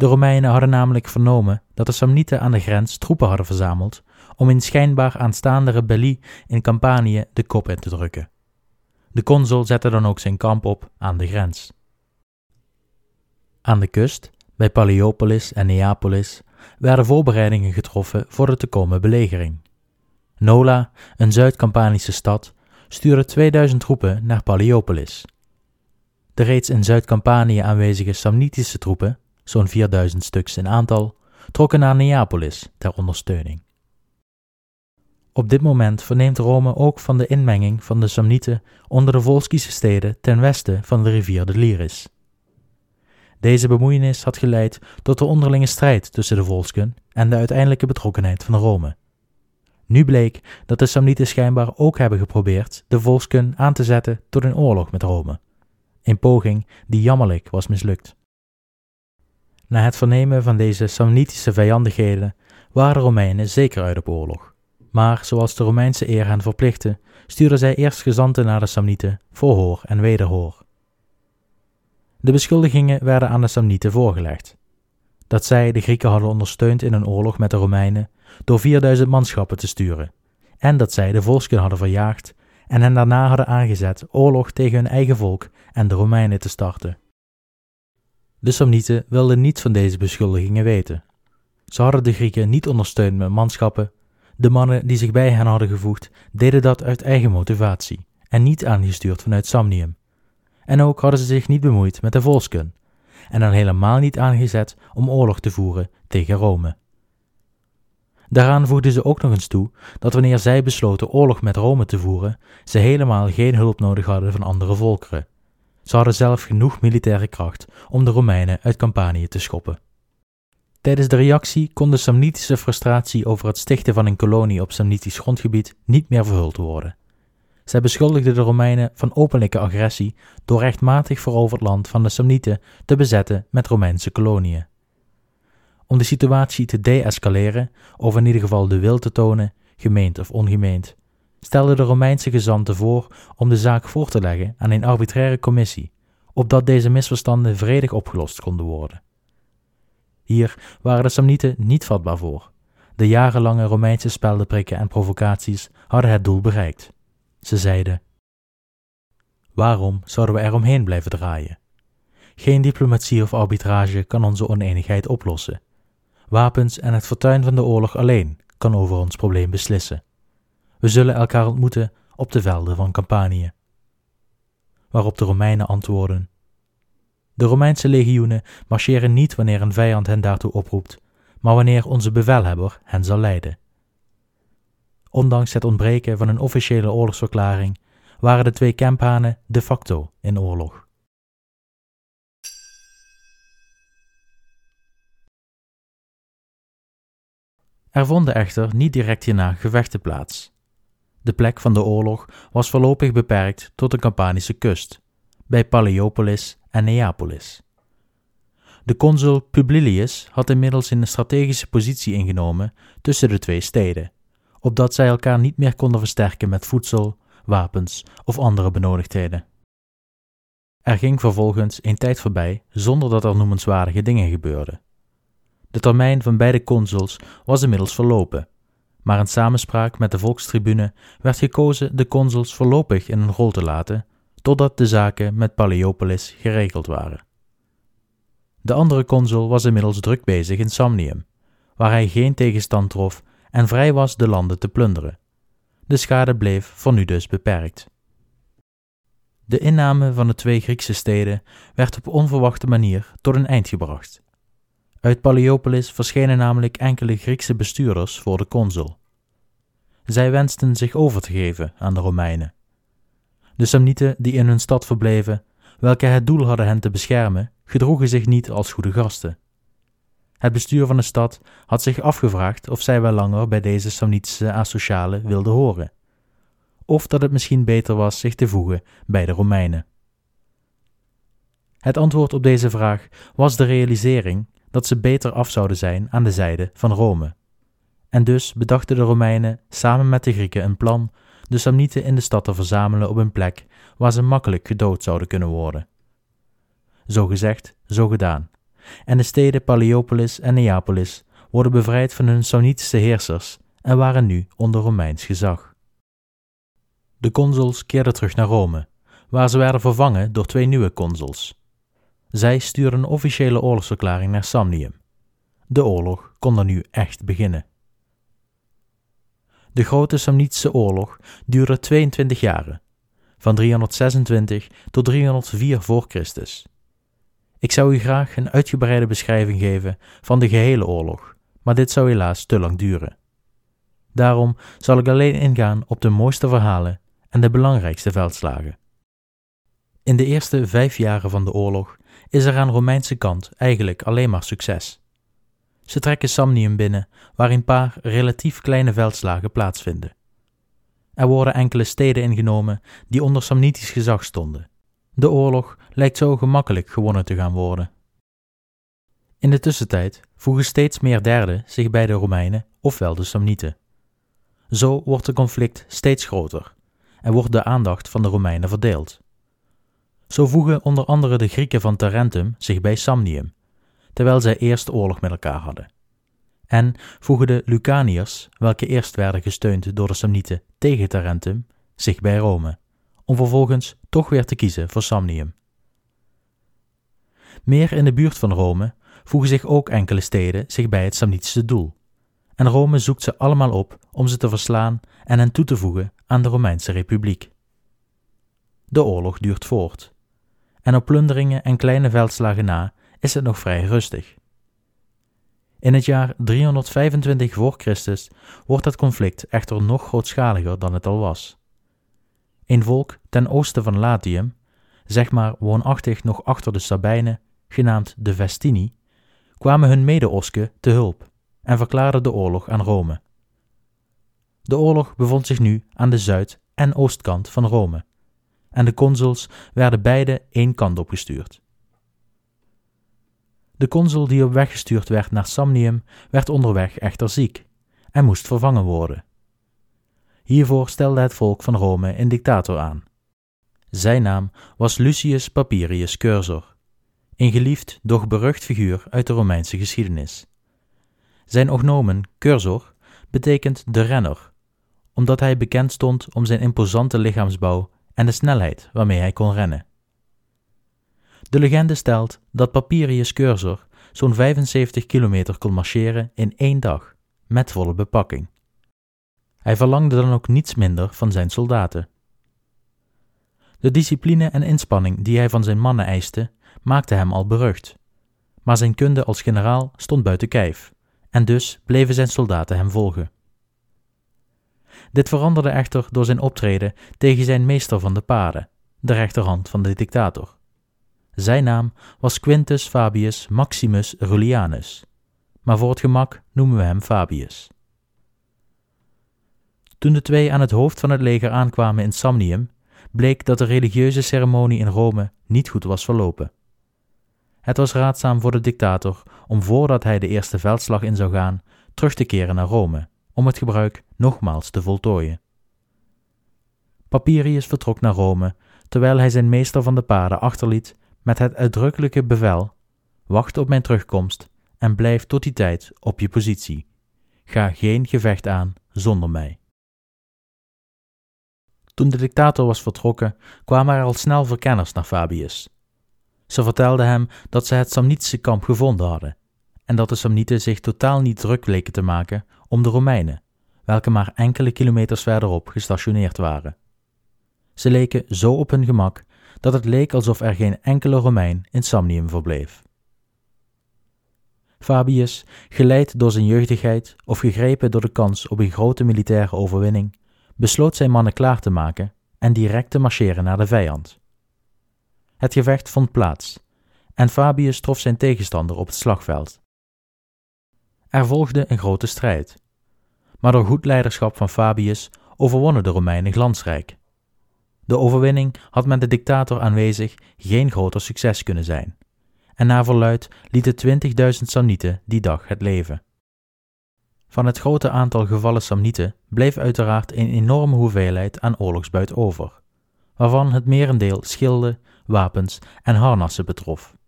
De Romeinen hadden namelijk vernomen dat de Samnieten aan de grens troepen hadden verzameld om in schijnbaar aanstaande rebellie in Campanië de kop in te drukken. De consul zette dan ook zijn kamp op aan de grens. Aan de kust, bij Paleopolis en Neapolis, werden voorbereidingen getroffen voor de te komen belegering. Nola, een Zuid-Campanische stad, stuurde 2000 troepen naar Paleopolis. De reeds in Zuid-Campanië aanwezige Samnitische troepen, zo'n 4000 stuks in aantal, trokken naar Neapolis ter ondersteuning. Op dit moment verneemt Rome ook van de inmenging van de Samnieten onder de Volskische steden ten westen van de rivier de Liris. Deze bemoeienis had geleid tot de onderlinge strijd tussen de volsken en de uiteindelijke betrokkenheid van Rome. Nu bleek dat de Samnieten schijnbaar ook hebben geprobeerd de volsken aan te zetten tot een oorlog met Rome, een poging die jammerlijk was mislukt. Na het vernemen van deze Samnitische vijandigheden waren de Romeinen zeker uit op oorlog. Maar zoals de Romeinse eer hen verplichtte, stuurden zij eerst gezanten naar de Samnieten voor hoor en wederhoor. De beschuldigingen werden aan de Samnieten voorgelegd. Dat zij de Grieken hadden ondersteund in een oorlog met de Romeinen door 4000 manschappen te sturen, en dat zij de volksken hadden verjaagd en hen daarna hadden aangezet oorlog tegen hun eigen volk en de Romeinen te starten. De Samnieten wilden niets van deze beschuldigingen weten. Ze hadden de Grieken niet ondersteund met manschappen. De mannen die zich bij hen hadden gevoegd, deden dat uit eigen motivatie en niet aangestuurd vanuit Samnium. En ook hadden ze zich niet bemoeid met de volksken en dan helemaal niet aangezet om oorlog te voeren tegen Rome. Daaraan voegden ze ook nog eens toe dat wanneer zij besloten oorlog met Rome te voeren, ze helemaal geen hulp nodig hadden van andere volkeren. Ze hadden zelf genoeg militaire kracht om de Romeinen uit Campanië te schoppen. Tijdens de reactie kon de Samnitische frustratie over het stichten van een kolonie op Samnitisch grondgebied niet meer verhuld worden. Zij beschuldigden de Romeinen van openlijke agressie door rechtmatig veroverd land van de Samnieten te bezetten met Romeinse koloniën. Om de situatie te deescaleren, of in ieder geval de wil te tonen, gemeend of ongemeend, stelden de Romeinse gezanten voor om de zaak voor te leggen aan een arbitraire commissie, opdat deze misverstanden vredig opgelost konden worden. Hier waren de Samnieten niet vatbaar voor. De jarenlange Romeinse speldenprikken en provocaties hadden het doel bereikt. Ze zeiden: Waarom zouden we eromheen blijven draaien? Geen diplomatie of arbitrage kan onze oneenigheid oplossen. Wapens en het fortuin van de oorlog alleen kan over ons probleem beslissen. We zullen elkaar ontmoeten op de velden van Campanië. Waarop de Romeinen antwoorden: De Romeinse legioenen marcheren niet wanneer een vijand hen daartoe oproept, maar wanneer onze bevelhebber hen zal leiden. Ondanks het ontbreken van een officiële oorlogsverklaring waren de twee campanen de facto in oorlog. Er vonden echter niet direct hierna gevechten plaats. De plek van de oorlog was voorlopig beperkt tot de Campanische kust, bij Paleiopolis en Neapolis. De consul Publilius had inmiddels een strategische positie ingenomen tussen de twee steden opdat zij elkaar niet meer konden versterken met voedsel, wapens of andere benodigdheden. Er ging vervolgens een tijd voorbij zonder dat er noemenswaardige dingen gebeurden. De termijn van beide consuls was inmiddels verlopen, maar in samenspraak met de volkstribune werd gekozen de consuls voorlopig in een rol te laten, totdat de zaken met Paleopolis geregeld waren. De andere consul was inmiddels druk bezig in Samnium, waar hij geen tegenstand trof en vrij was de landen te plunderen. De schade bleef voor nu dus beperkt. De inname van de twee Griekse steden werd op onverwachte manier tot een eind gebracht. Uit Paleopolis verschenen namelijk enkele Griekse bestuurders voor de consul. Zij wensten zich over te geven aan de Romeinen. De Samnieten die in hun stad verbleven, welke het doel hadden hen te beschermen, gedroegen zich niet als goede gasten. Het bestuur van de stad had zich afgevraagd of zij wel langer bij deze Samnitische asocialen wilden horen, of dat het misschien beter was zich te voegen bij de Romeinen. Het antwoord op deze vraag was de realisering dat ze beter af zouden zijn aan de zijde van Rome. En dus bedachten de Romeinen samen met de Grieken een plan de Samnieten in de stad te verzamelen op een plek waar ze makkelijk gedood zouden kunnen worden. Zo gezegd, zo gedaan en de steden Paleopolis en Neapolis worden bevrijd van hun Samnitische heersers en waren nu onder Romeins gezag. De consuls keerden terug naar Rome, waar ze werden vervangen door twee nieuwe consuls. Zij stuurden een officiële oorlogsverklaring naar Samnium. De oorlog kon er nu echt beginnen. De grote Samnitische oorlog duurde 22 jaren, van 326 tot 304 voor Christus. Ik zou u graag een uitgebreide beschrijving geven van de gehele oorlog, maar dit zou helaas te lang duren. Daarom zal ik alleen ingaan op de mooiste verhalen en de belangrijkste veldslagen. In de eerste vijf jaren van de oorlog is er aan Romeinse kant eigenlijk alleen maar succes. Ze trekken Samnium binnen, waar een paar relatief kleine veldslagen plaatsvinden. Er worden enkele steden ingenomen die onder Samnitisch gezag stonden. De oorlog lijkt zo gemakkelijk gewonnen te gaan worden. In de tussentijd voegen steeds meer derden zich bij de Romeinen, ofwel de Samnieten. Zo wordt het conflict steeds groter en wordt de aandacht van de Romeinen verdeeld. Zo voegen onder andere de Grieken van Tarentum zich bij Samnium, terwijl zij eerst oorlog met elkaar hadden. En voegen de Lucaniërs, welke eerst werden gesteund door de Samnieten tegen Tarentum, zich bij Rome, om vervolgens toch weer te kiezen voor Samnium. Meer in de buurt van Rome voegen zich ook enkele steden zich bij het Samnitische doel, en Rome zoekt ze allemaal op om ze te verslaan en hen toe te voegen aan de Romeinse Republiek. De oorlog duurt voort, en op plunderingen en kleine veldslagen na is het nog vrij rustig. In het jaar 325 voor Christus wordt het conflict echter nog grootschaliger dan het al was. Een volk ten oosten van Latium, zeg maar woonachtig nog achter de Sabijnen, genaamd de Vestini, kwamen hun mede-Osken te hulp en verklaarden de oorlog aan Rome. De oorlog bevond zich nu aan de zuid- en oostkant van Rome, en de consuls werden beide één kant op gestuurd. De consul die op weg gestuurd werd naar Samnium werd onderweg echter ziek en moest vervangen worden. Hiervoor stelde het volk van Rome een dictator aan. Zijn naam was Lucius Papirius Cursor, een geliefd, doch berucht figuur uit de Romeinse geschiedenis. Zijn ognomen, Cursor, betekent de renner, omdat hij bekend stond om zijn imposante lichaamsbouw en de snelheid waarmee hij kon rennen. De legende stelt dat Papirius Cursor zo'n 75 kilometer kon marcheren in één dag, met volle bepakking. Hij verlangde dan ook niets minder van zijn soldaten. De discipline en inspanning die hij van zijn mannen eiste, maakte hem al berucht. Maar zijn kunde als generaal stond buiten kijf, en dus bleven zijn soldaten hem volgen. Dit veranderde echter door zijn optreden tegen zijn meester van de paarden, de rechterhand van de dictator. Zijn naam was Quintus Fabius Maximus Rullianus, maar voor het gemak noemen we hem Fabius. Toen de twee aan het hoofd van het leger aankwamen in Samnium, bleek dat de religieuze ceremonie in Rome niet goed was verlopen. Het was raadzaam voor de dictator om voordat hij de eerste veldslag in zou gaan, terug te keren naar Rome, om het gebruik nogmaals te voltooien. Papirius vertrok naar Rome, terwijl hij zijn meester van de paarden achterliet met het uitdrukkelijke bevel: Wacht op mijn terugkomst en blijf tot die tijd op je positie. Ga geen gevecht aan zonder mij. Toen de dictator was vertrokken, kwamen er al snel verkenners naar Fabius. Ze vertelden hem dat ze het Samnitische kamp gevonden hadden en dat de Samnieten zich totaal niet druk leken te maken om de Romeinen, welke maar enkele kilometers verderop gestationeerd waren. Ze leken zo op hun gemak dat het leek alsof er geen enkele Romein in Samnium verbleef. Fabius, geleid door zijn jeugdigheid of gegrepen door de kans op een grote militaire overwinning, besloot zijn mannen klaar te maken en direct te marcheren naar de vijand. Het gevecht vond plaats en Fabius trof zijn tegenstander op het slagveld. Er volgde een grote strijd, maar door goed leiderschap van Fabius overwonnen de Romeinen glansrijk. De overwinning had met de dictator aanwezig geen groter succes kunnen zijn, en naar verluid lieten 20.000 Samnieten die dag het leven. Van het grote aantal gevallen Samnieten bleef uiteraard een enorme hoeveelheid aan oorlogsbuit over, waarvan het merendeel schilden, wapens en harnassen betrof.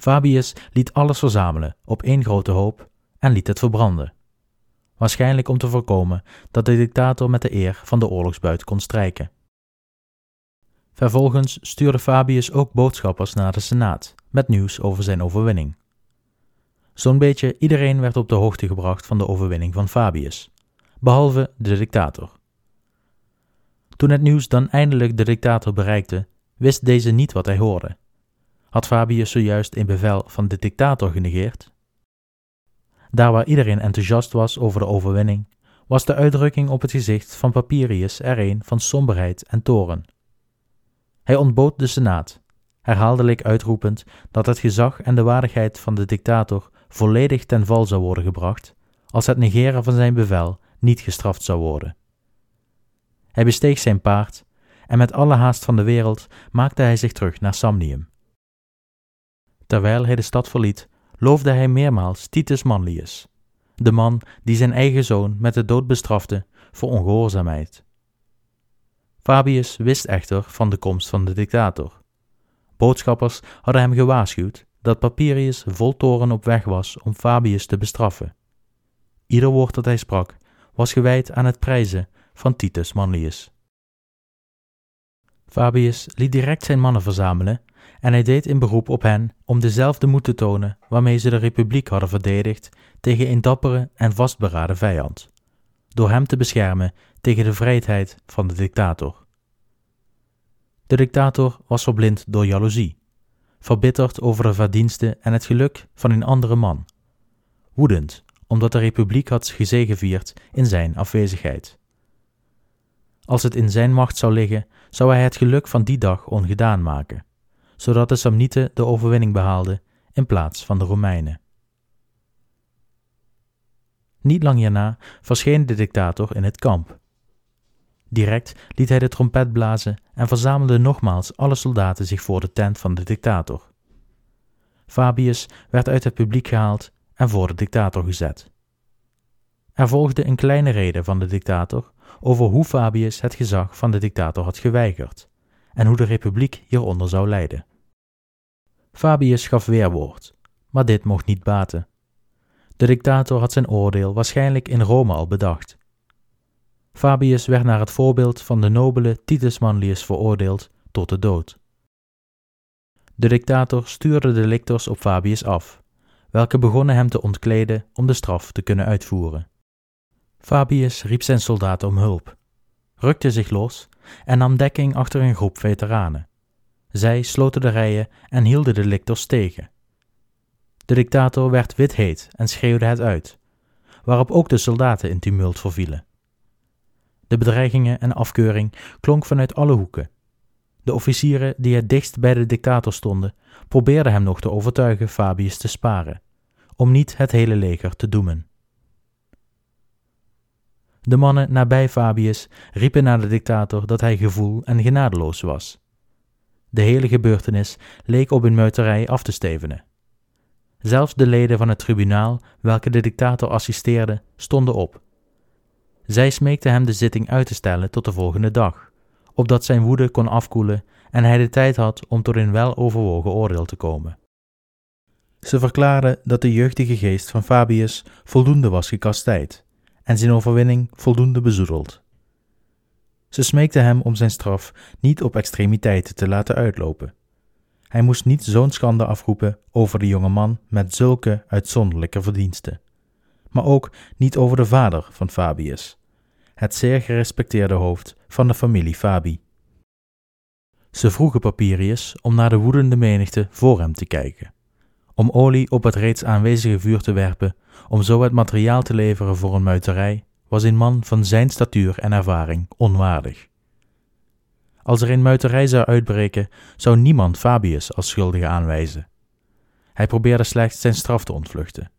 Fabius liet alles verzamelen op één grote hoop en liet het verbranden, waarschijnlijk om te voorkomen dat de dictator met de eer van de oorlogsbuit kon strijken. Vervolgens stuurde Fabius ook boodschappers naar de Senaat met nieuws over zijn overwinning. Zo'n beetje iedereen werd op de hoogte gebracht van de overwinning van Fabius, behalve de dictator. Toen het nieuws dan eindelijk de dictator bereikte, wist deze niet wat hij hoorde. Had Fabius zojuist een bevel van de dictator genegeerd? Daar waar iedereen enthousiast was over de overwinning, was de uitdrukking op het gezicht van Papirius er een van somberheid en toren. Hij ontbood de Senaat, herhaaldelijk uitroepend dat het gezag en de waardigheid van de dictator volledig ten val zou worden gebracht als het negeren van zijn bevel niet gestraft zou worden. Hij besteeg zijn paard en met alle haast van de wereld maakte hij zich terug naar Samnium. Terwijl hij de stad verliet, loofde hij meermaals Titus Manlius, de man die zijn eigen zoon met de dood bestrafte voor ongehoorzaamheid. Fabius wist echter van de komst van de dictator. Boodschappers hadden hem gewaarschuwd dat Papirius vol toren op weg was om Fabius te bestraffen. Ieder woord dat hij sprak was gewijd aan het prijzen van Titus Manlius. Fabius liet direct zijn mannen verzamelen en hij deed in beroep op hen om dezelfde moed te tonen waarmee ze de republiek hadden verdedigd tegen een dappere en vastberaden vijand, door hem te beschermen tegen de vrijheid van de dictator. De dictator was verblind door jaloezie, verbitterd over de verdiensten en het geluk van een andere man, woedend omdat de republiek had gezegevierd in zijn afwezigheid. Als het in zijn macht zou liggen, zou hij het geluk van die dag ongedaan maken, zodat de Samnieten de overwinning behaalden in plaats van de Romeinen. Niet lang hierna verscheen de dictator in het kamp. Direct liet hij de trompet blazen en verzamelde nogmaals alle soldaten zich voor de tent van de dictator. Fabius werd uit het publiek gehaald en voor de dictator gezet. Er volgde een kleine reden van de dictator over hoe Fabius het gezag van de dictator had geweigerd en hoe de republiek hieronder zou lijden. Fabius gaf weerwoord, maar dit mocht niet baten. De dictator had zijn oordeel waarschijnlijk in Rome al bedacht. Fabius werd naar het voorbeeld van de nobele Titus Manlius veroordeeld tot de dood. De dictator stuurde de lictors op Fabius af, welke begonnen hem te ontkleden om de straf te kunnen uitvoeren. Fabius riep zijn soldaten om hulp, rukte zich los en nam dekking achter een groep veteranen. Zij sloten de rijen en hielden de lictors tegen. De dictator werd wit en schreeuwde het uit, waarop ook de soldaten in tumult vervielen. De bedreigingen en afkeuring klonk vanuit alle hoeken. De officieren die het dichtst bij de dictator stonden, probeerden hem nog te overtuigen Fabius te sparen, om niet het hele leger te doemen. De mannen nabij Fabius riepen naar de dictator dat hij gevoel en genadeloos was. De hele gebeurtenis leek op een muiterij af te stevenen. Zelfs de leden van het tribunaal, welke de dictator assisteerden, stonden op. Zij smeekten hem de zitting uit te stellen tot de volgende dag, opdat zijn woede kon afkoelen en hij de tijd had om tot een weloverwogen oordeel te komen. Ze verklaarden dat de jeugdige geest van Fabius voldoende was gekastijd en zijn overwinning voldoende bezoedeld. Ze smeekte hem om zijn straf niet op extremiteiten te laten uitlopen. Hij moest niet zo'n schande afroepen over de jonge man met zulke uitzonderlijke verdiensten, maar ook niet over de vader van Fabius, het zeer gerespecteerde hoofd van de familie Fabi. Ze vroegen Papirius om naar de woedende menigte voor hem te kijken, om olie op het reeds aanwezige vuur te werpen om zo het materiaal te leveren voor een muiterij, was een man van zijn statuur en ervaring onwaardig. Als er een muiterij zou uitbreken, zou niemand Fabius als schuldige aanwijzen. Hij probeerde slechts zijn straf te ontvluchten.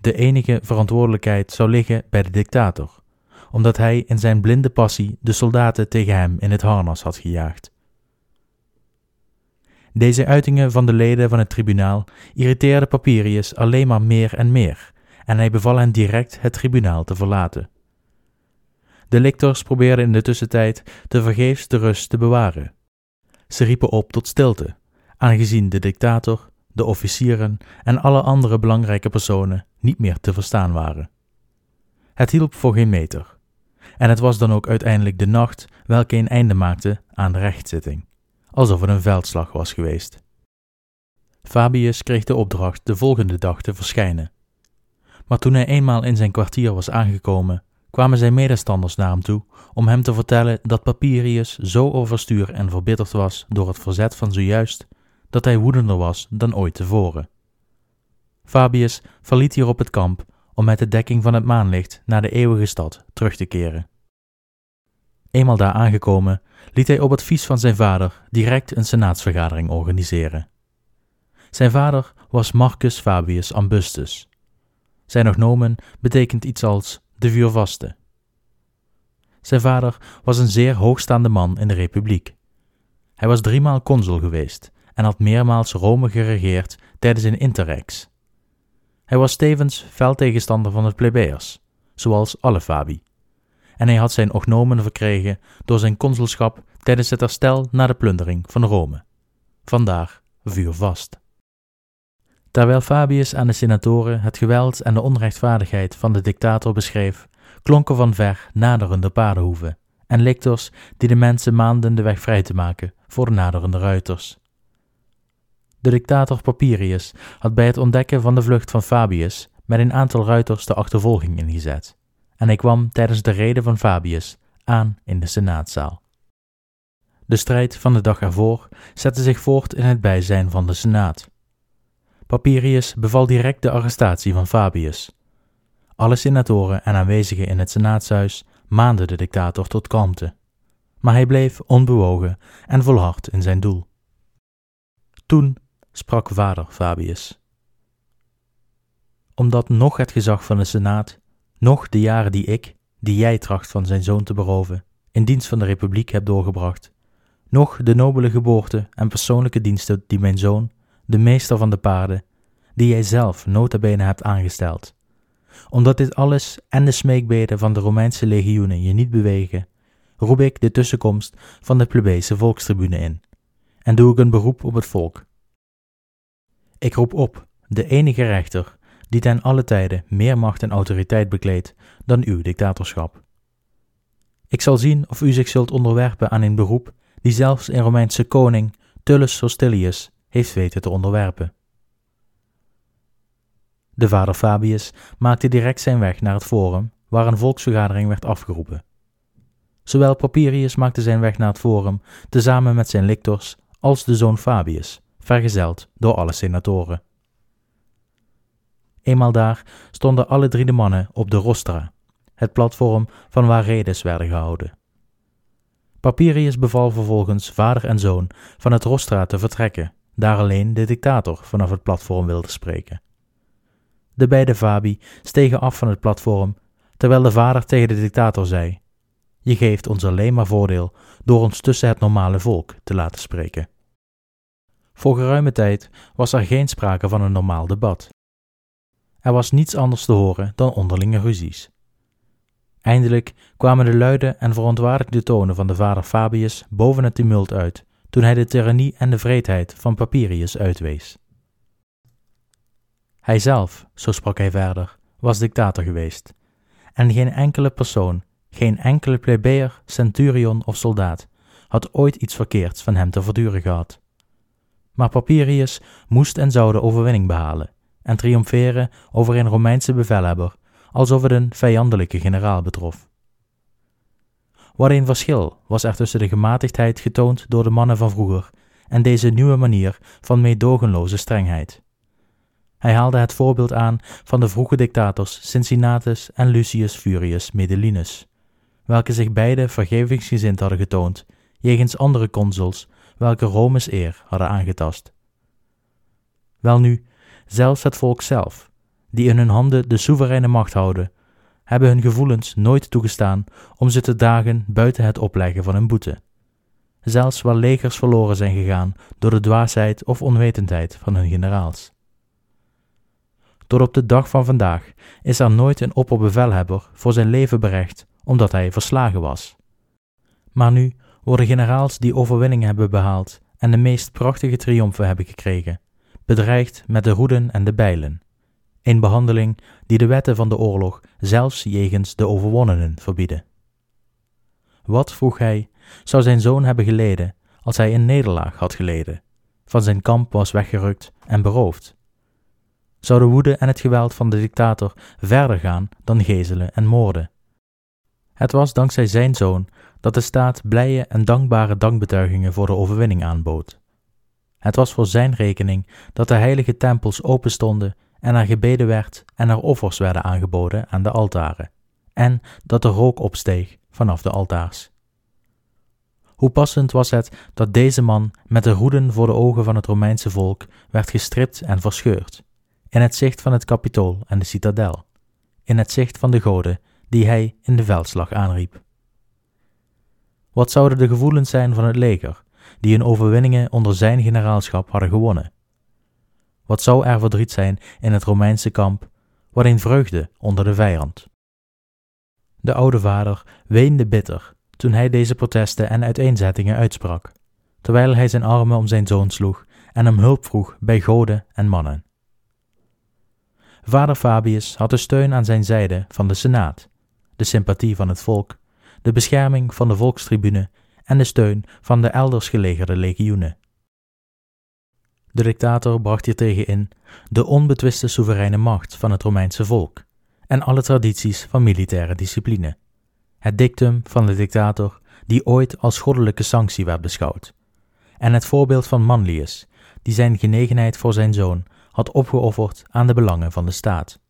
De enige verantwoordelijkheid zou liggen bij de dictator, omdat hij in zijn blinde passie de soldaten tegen hem in het harnas had gejaagd. Deze uitingen van de leden van het tribunaal irriteerden Papirius alleen maar meer en meer, en hij beval hen direct het tribunaal te verlaten. De lictors probeerden in de tussentijd te vergeefs de rust te bewaren. Ze riepen op tot stilte, aangezien de dictator, de officieren en alle andere belangrijke personen niet meer te verstaan waren. Het hielp voor geen meter, en het was dan ook uiteindelijk de nacht welke een einde maakte aan de rechtszitting alsof het een veldslag was geweest. Fabius kreeg de opdracht de volgende dag te verschijnen. Maar toen hij eenmaal in zijn kwartier was aangekomen, kwamen zijn medestanders naar hem toe om hem te vertellen dat Papirius zo overstuur en verbitterd was door het verzet van zojuist, dat hij woedender was dan ooit tevoren. Fabius verliet hierop het kamp om met de dekking van het maanlicht naar de eeuwige stad terug te keren. Eenmaal daar aangekomen, liet hij op advies van zijn vader direct een senaatsvergadering organiseren. Zijn vader was Marcus Fabius Ambustus. Zijn ognomen betekent iets als de vuurvaste. Zijn vader was een zeer hoogstaande man in de republiek. Hij was driemaal consul geweest en had meermaals Rome geregeerd tijdens een interrex. Hij was tevens fel tegenstander van de plebeiers, zoals alle Fabi. En hij had zijn ognomen verkregen door zijn consulschap tijdens het herstel na de plundering van Rome. Vandaar vuurvast. Terwijl Fabius aan de senatoren het geweld en de onrechtvaardigheid van de dictator beschreef, klonken van ver naderende paardenhoeven en lictors die de mensen maanden de weg vrij te maken voor de naderende ruiters. De dictator Papirius had bij het ontdekken van de vlucht van Fabius met een aantal ruiters de achtervolging ingezet, en hij kwam tijdens de reden van Fabius aan in de senaatzaal. De strijd van de dag ervoor zette zich voort in het bijzijn van de senaat. Papirius beval direct de arrestatie van Fabius. Alle senatoren en aanwezigen in het senaatshuis maanden de dictator tot kalmte, maar hij bleef onbewogen en volhard in zijn doel. Toen sprak vader Fabius. Omdat nog het gezag van de Senaat, nog de jaren die ik, die jij tracht van zijn zoon te beroven, in dienst van de Republiek heb doorgebracht, nog de nobele geboorte en persoonlijke diensten die mijn zoon, de meester van de paarden, die jij zelf nota bene hebt aangesteld. Omdat dit alles en de smeekbeden van de Romeinse legioenen je niet bewegen, roep ik de tussenkomst van de plebejse volkstribune in, en doe ik een beroep op het volk, ik roep op de enige rechter die ten alle tijden meer macht en autoriteit bekleedt dan uw dictatorschap. Ik zal zien of u zich zult onderwerpen aan een beroep die zelfs een Romeinse koning, Tullus Hostilius, heeft weten te onderwerpen. De vader Fabius maakte direct zijn weg naar het forum waar een volksvergadering werd afgeroepen. Zowel Papirius maakte zijn weg naar het forum, tezamen met zijn lictors, als de zoon Fabius, vergezeld door alle senatoren. Eenmaal daar stonden alle drie de mannen op de rostra, het platform van waar redes werden gehouden. Papirius beval vervolgens vader en zoon van het rostra te vertrekken, daar alleen de dictator vanaf het platform wilde spreken. De beide Fabi stegen af van het platform, terwijl de vader tegen de dictator zei: Je geeft ons alleen maar voordeel door ons tussen het normale volk te laten spreken. Voor geruime tijd was er geen sprake van een normaal debat. Er was niets anders te horen dan onderlinge ruzies. Eindelijk kwamen de luide en verontwaardigde tonen van de vader Fabius boven het tumult uit, toen hij de tirannie en de vreedheid van Papirius uitwees. Hij zelf, zo sprak hij verder, was dictator geweest, en geen enkele persoon, geen enkele plebeër, centurion of soldaat had ooit iets verkeerds van hem te verduren gehad. Maar Papirius moest en zou de overwinning behalen en triomferen over een Romeinse bevelhebber, alsof het een vijandelijke generaal betrof. Wat een verschil was er tussen de gematigdheid getoond door de mannen van vroeger en deze nieuwe manier van meedogenloze strengheid. Hij haalde het voorbeeld aan van de vroege dictators Cincinnatus en Lucius Furius Medellinus, welke zich beide vergevingsgezind hadden getoond jegens andere consuls welke Rome's eer hadden aangetast. Welnu, zelfs het volk zelf, die in hun handen de soevereine macht houden, hebben hun gevoelens nooit toegestaan om ze te dragen buiten het opleggen van een boete. Zelfs waar legers verloren zijn gegaan door de dwaasheid of onwetendheid van hun generaals. Tot op de dag van vandaag is er nooit een opperbevelhebber voor zijn leven berecht omdat hij verslagen was. Maar nu worden generaals die overwinningen hebben behaald en de meest prachtige triomfen hebben gekregen, bedreigd met de roeden en de bijlen. Een behandeling die de wetten van de oorlog zelfs jegens de overwonnenen verbieden. Wat, vroeg hij, zou zijn zoon hebben geleden als hij een nederlaag had geleden, van zijn kamp was weggerukt en beroofd? Zou de woede en het geweld van de dictator verder gaan dan gezelen en moorden? Het was dankzij zijn zoon dat de staat blije en dankbare dankbetuigingen voor de overwinning aanbood. Het was voor zijn rekening dat de heilige tempels openstonden en er gebeden werd en er offers werden aangeboden aan de altaren, en dat de rook opsteeg vanaf de altaars. Hoe passend was het dat deze man met de roeden voor de ogen van het Romeinse volk werd gestript en verscheurd, in het zicht van het kapitool en de citadel, in het zicht van de goden die hij in de veldslag aanriep. Wat zouden de gevoelens zijn van het leger, die hun overwinningen onder zijn generaalschap hadden gewonnen? Wat zou er verdriet zijn in het Romeinse kamp, wat een vreugde onder de vijand? De oude vader weende bitter toen hij deze protesten en uiteenzettingen uitsprak, terwijl hij zijn armen om zijn zoon sloeg en hem hulp vroeg bij goden en mannen. Vader Fabius had de steun aan zijn zijde van de Senaat, de sympathie van het volk, de bescherming van de volkstribune en de steun van de elders gelegerde legioenen. De dictator bracht hiertegen in de onbetwiste soevereine macht van het Romeinse volk en alle tradities van militaire discipline. Het dictum van de dictator die ooit als goddelijke sanctie werd beschouwd. En het voorbeeld van Manlius, die zijn genegenheid voor zijn zoon had opgeofferd aan de belangen van de staat.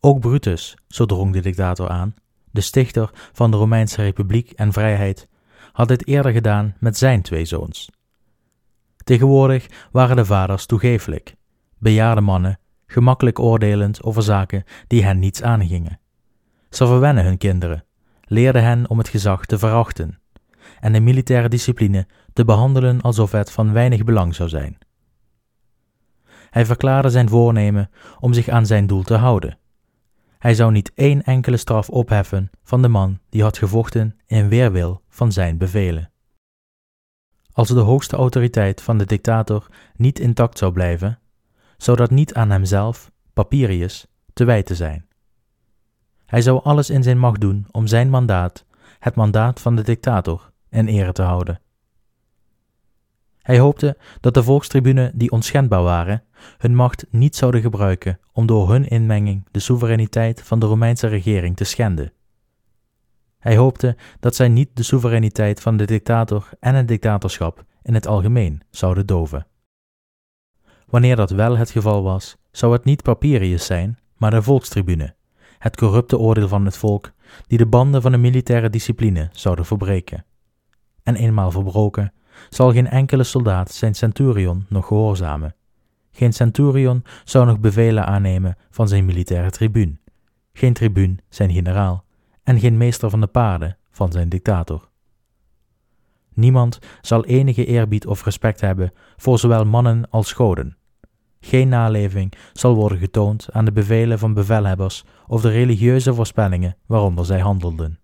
Ook Brutus, zo drong de dictator aan, de stichter van de Romeinse Republiek en Vrijheid, had dit eerder gedaan met zijn twee zoons. Tegenwoordig waren de vaders toegeeflijk, bejaarde mannen, gemakkelijk oordelend over zaken die hen niets aangingen. Ze verwennen hun kinderen, leerden hen om het gezag te verachten en de militaire discipline te behandelen alsof het van weinig belang zou zijn. Hij verklaarde zijn voornemen om zich aan zijn doel te houden. Hij zou niet één enkele straf opheffen van de man die had gevochten in weerwil van zijn bevelen. Als de hoogste autoriteit van de dictator niet intact zou blijven, zou dat niet aan hemzelf, Papirius, te wijten zijn. Hij zou alles in zijn macht doen om zijn mandaat, het mandaat van de dictator, in ere te houden. Hij hoopte dat de volkstribunen die onschendbaar waren, hun macht niet zouden gebruiken om door hun inmenging de soevereiniteit van de Romeinse regering te schenden. Hij hoopte dat zij niet de soevereiniteit van de dictator en het dictatorschap in het algemeen zouden doven. Wanneer dat wel het geval was, zou het niet Papirius zijn, maar de volkstribune, het corrupte oordeel van het volk, die de banden van de militaire discipline zouden verbreken. En eenmaal verbroken, zal geen enkele soldaat zijn centurion nog gehoorzamen. Geen centurion zou nog bevelen aannemen van zijn militaire tribuun, geen tribuun zijn generaal, en geen meester van de paarden van zijn dictator. Niemand zal enige eerbied of respect hebben voor zowel mannen als goden. Geen naleving zal worden getoond aan de bevelen van bevelhebbers of de religieuze voorspellingen waaronder zij handelden.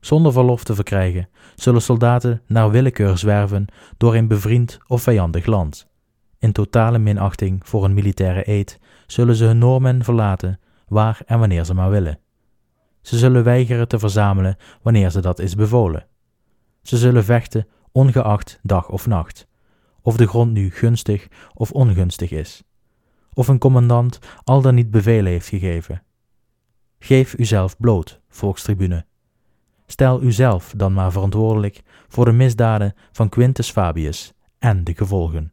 Zonder verlof te verkrijgen, zullen soldaten naar willekeur zwerven door een bevriend of vijandig land. In totale minachting voor een militaire eed zullen ze hun normen verlaten waar en wanneer ze maar willen. Ze zullen weigeren te verzamelen wanneer ze dat is bevolen. Ze zullen vechten ongeacht dag of nacht, of de grond nu gunstig of ongunstig is, of een commandant al dan niet bevelen heeft gegeven. Geef uzelf bloot, volkstribune. Stel uzelf dan maar verantwoordelijk voor de misdaden van Quintus Fabius en de gevolgen.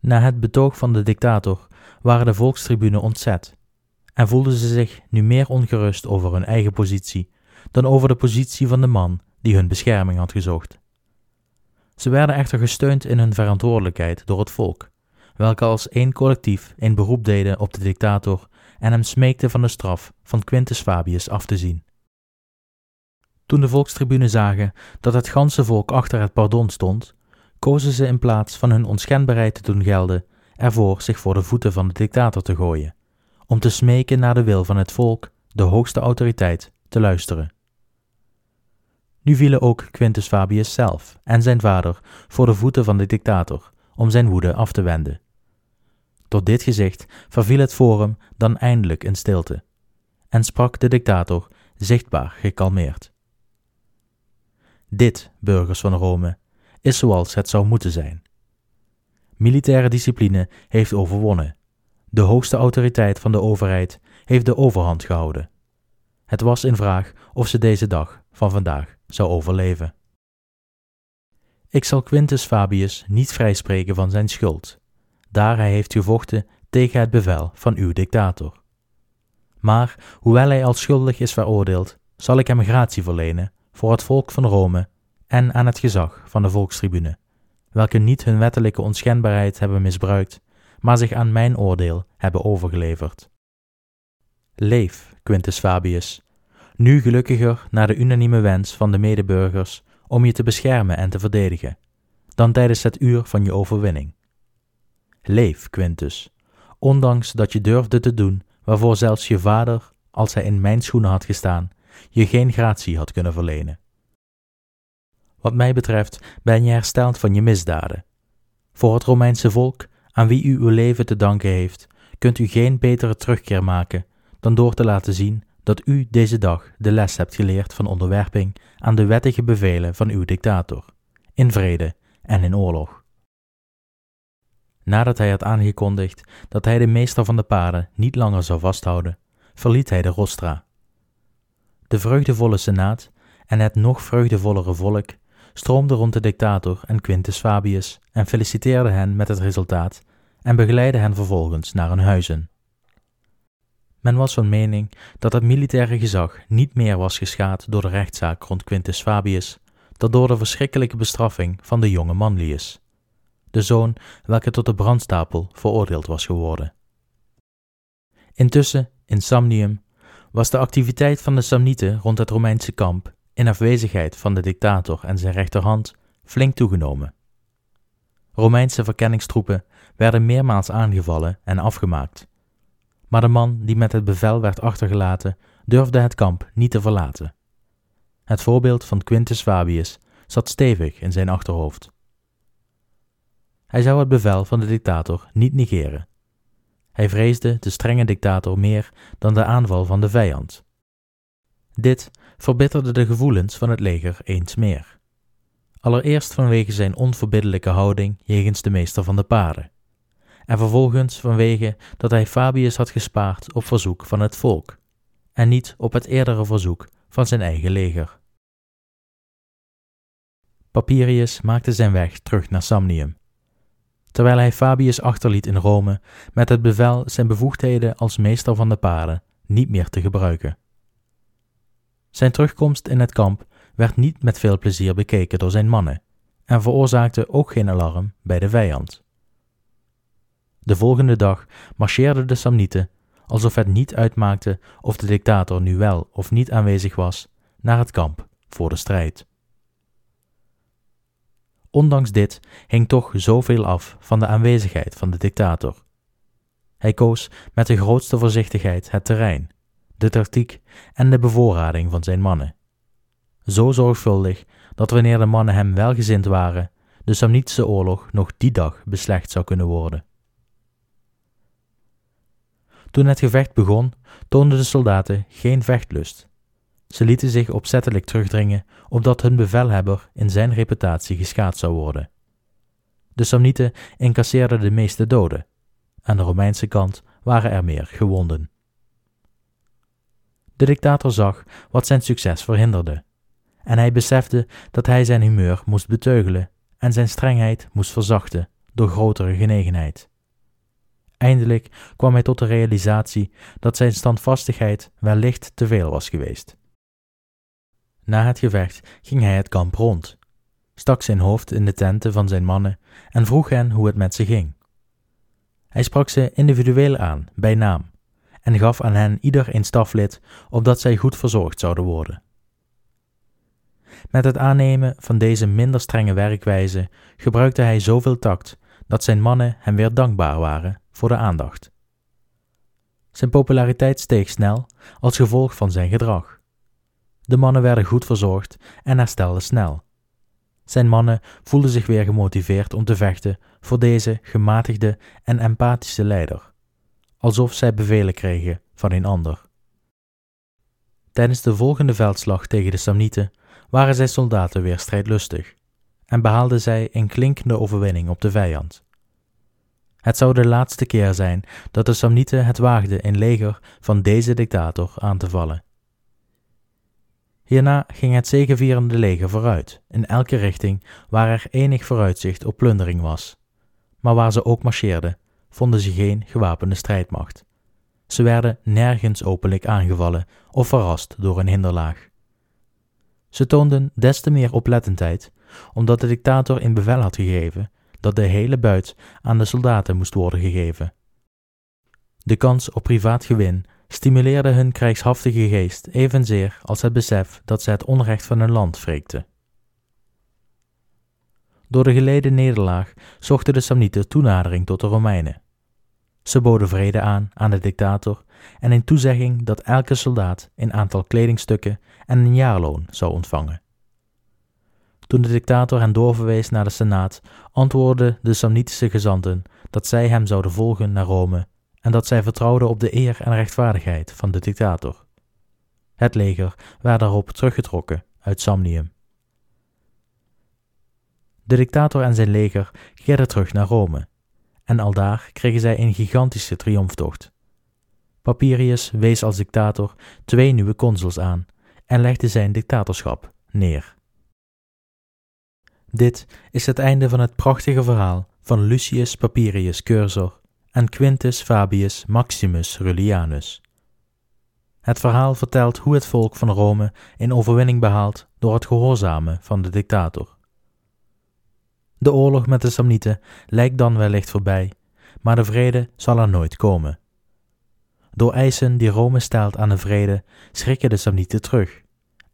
Na het betoog van de dictator waren de volkstribune ontzet en voelden ze zich nu meer ongerust over hun eigen positie dan over de positie van de man die hun bescherming had gezocht. Ze werden echter gesteund in hun verantwoordelijkheid door het volk, welke als één collectief een beroep deden op de dictator en hem smeekte van de straf van Quintus Fabius af te zien. Toen de volkstribunen zagen dat het ganse volk achter het pardon stond, kozen ze in plaats van hun onschendbaarheid te doen gelden, ervoor zich voor de voeten van de dictator te gooien, om te smeken naar de wil van het volk, de hoogste autoriteit, te luisteren. Nu vielen ook Quintus Fabius zelf en zijn vader voor de voeten van de dictator, om zijn woede af te wenden. Tot dit gezicht verviel het forum dan eindelijk in stilte, en sprak de dictator zichtbaar gekalmeerd. Dit, burgers van Rome, is zoals het zou moeten zijn. Militaire discipline heeft overwonnen. De hoogste autoriteit van de overheid heeft de overhand gehouden. Het was in vraag of ze deze dag van vandaag zou overleven. Ik zal Quintus Fabius niet vrijspreken van zijn schuld, daar hij heeft gevochten tegen het bevel van uw dictator. Maar hoewel hij als schuldig is veroordeeld, zal ik hem gratie verlenen voor het volk van Rome en aan het gezag van de volkstribune, welke niet hun wettelijke onschendbaarheid hebben misbruikt, maar zich aan mijn oordeel hebben overgeleverd. Leef, Quintus Fabius, nu gelukkiger naar de unanieme wens van de medeburgers om je te beschermen en te verdedigen, dan tijdens het uur van je overwinning. Leef, Quintus, ondanks dat je durfde te doen waarvoor zelfs je vader, als hij in mijn schoenen had gestaan, je geen gratie had kunnen verlenen. Wat mij betreft ben je hersteld van je misdaden. Voor het Romeinse volk, aan wie u uw leven te danken heeft, kunt u geen betere terugkeer maken dan door te laten zien dat u deze dag de les hebt geleerd van onderwerping aan de wettige bevelen van uw dictator, in vrede en in oorlog. Nadat hij had aangekondigd dat hij de meester van de paarden niet langer zou vasthouden, verliet hij de rostra. De vreugdevolle senaat en het nog vreugdevollere volk stroomde rond de dictator en Quintus Fabius en feliciteerde hen met het resultaat en begeleidde hen vervolgens naar hun huizen. Men was van mening dat het militaire gezag niet meer was geschaad door de rechtszaak rond Quintus Fabius, dan door de verschrikkelijke bestraffing van de jonge Manlius, de zoon welke tot de brandstapel veroordeeld was geworden. Intussen, in Samnium, was de activiteit van de Samnieten rond het Romeinse kamp, in afwezigheid van de dictator en zijn rechterhand, flink toegenomen. Romeinse verkenningstroepen werden meermaals aangevallen en afgemaakt maar de man die met het bevel werd achtergelaten durfde het kamp niet te verlaten. Het voorbeeld van Quintus Fabius zat stevig in zijn achterhoofd. Hij zou het bevel van de dictator niet negeren. Hij vreesde de strenge dictator meer dan de aanval van de vijand. Dit verbitterde de gevoelens van het leger eens meer. Allereerst vanwege zijn onverbiddelijke houding jegens de meester van de paarden en vervolgens vanwege dat hij Fabius had gespaard op verzoek van het volk, en niet op het eerdere verzoek van zijn eigen leger. Papirius maakte zijn weg terug naar Samnium. Terwijl hij Fabius achterliet in Rome met het bevel zijn bevoegdheden als meester van de paarden niet meer te gebruiken. Zijn terugkomst in het kamp werd niet met veel plezier bekeken door zijn mannen en veroorzaakte ook geen alarm bij de vijand. De volgende dag marcheerden de Samnieten, alsof het niet uitmaakte of de dictator nu wel of niet aanwezig was, naar het kamp voor de strijd. Ondanks dit hing toch zoveel af van de aanwezigheid van de dictator. Hij koos met de grootste voorzichtigheid het terrein, de tactiek en de bevoorrading van zijn mannen. Zo zorgvuldig dat wanneer de mannen hem welgezind waren, de Samnitische oorlog nog die dag beslecht zou kunnen worden. Toen het gevecht begon, toonden de soldaten geen vechtlust. Ze lieten zich opzettelijk terugdringen, opdat hun bevelhebber in zijn reputatie geschaad zou worden. De Samnieten incasseerden de meeste doden. Aan de Romeinse kant waren er meer gewonden. De dictator zag wat zijn succes verhinderde, en hij besefte dat hij zijn humeur moest beteugelen en zijn strengheid moest verzachten door grotere genegenheid. Eindelijk kwam hij tot de realisatie dat zijn standvastigheid wellicht te veel was geweest. Na het gevecht ging hij het kamp rond, stak zijn hoofd in de tenten van zijn mannen en vroeg hen hoe het met ze ging. Hij sprak ze individueel aan, bij naam, en gaf aan hen ieder een staflid, opdat zij goed verzorgd zouden worden. Met het aannemen van deze minder strenge werkwijze gebruikte hij zoveel tact dat zijn mannen hem weer dankbaar waren voor de aandacht. Zijn populariteit steeg snel als gevolg van zijn gedrag. De mannen werden goed verzorgd en herstelden snel. Zijn mannen voelden zich weer gemotiveerd om te vechten voor deze gematigde en empathische leider, alsof zij bevelen kregen van een ander. Tijdens de volgende veldslag tegen de Samnieten waren zijn soldaten weer strijdlustig en behaalden zij een klinkende overwinning op de vijand. Het zou de laatste keer zijn dat de Samnieten het waagden in leger van deze dictator aan te vallen. Hierna ging het zegevierende leger vooruit, in elke richting waar er enig vooruitzicht op plundering was. Maar waar ze ook marcheerden, vonden ze geen gewapende strijdmacht. Ze werden nergens openlijk aangevallen of verrast door een hinderlaag. Ze toonden des te meer oplettendheid, omdat de dictator in bevel had gegeven dat de hele buit aan de soldaten moest worden gegeven. De kans op privaat gewin stimuleerde hun krijgshaftige geest evenzeer als het besef dat ze het onrecht van hun land wreekten. Door de geleden nederlaag zochten de Samnieten toenadering tot de Romeinen. Ze boden vrede aan aan de dictator en een toezegging dat elke soldaat een aantal kledingstukken en een jaarloon zou ontvangen. Toen de dictator hen doorverwees naar de Senaat, antwoordden de Samnitische gezanten dat zij hem zouden volgen naar Rome en dat zij vertrouwden op de eer en rechtvaardigheid van de dictator. Het leger werd daarop teruggetrokken uit Samnium. De dictator en zijn leger keerden terug naar Rome, en aldaar kregen zij een gigantische triomftocht. Papirius wees als dictator twee nieuwe consuls aan en legde zijn dictatorschap neer. Dit is het einde van het prachtige verhaal van Lucius Papirius Cursor en Quintus Fabius Maximus Rullianus. Het verhaal vertelt hoe het volk van Rome een overwinning behaalt door het gehoorzamen van de dictator. De oorlog met de Samnieten lijkt dan wellicht voorbij, maar de vrede zal er nooit komen. Door eisen die Rome stelt aan de vrede schrikken de Samnieten terug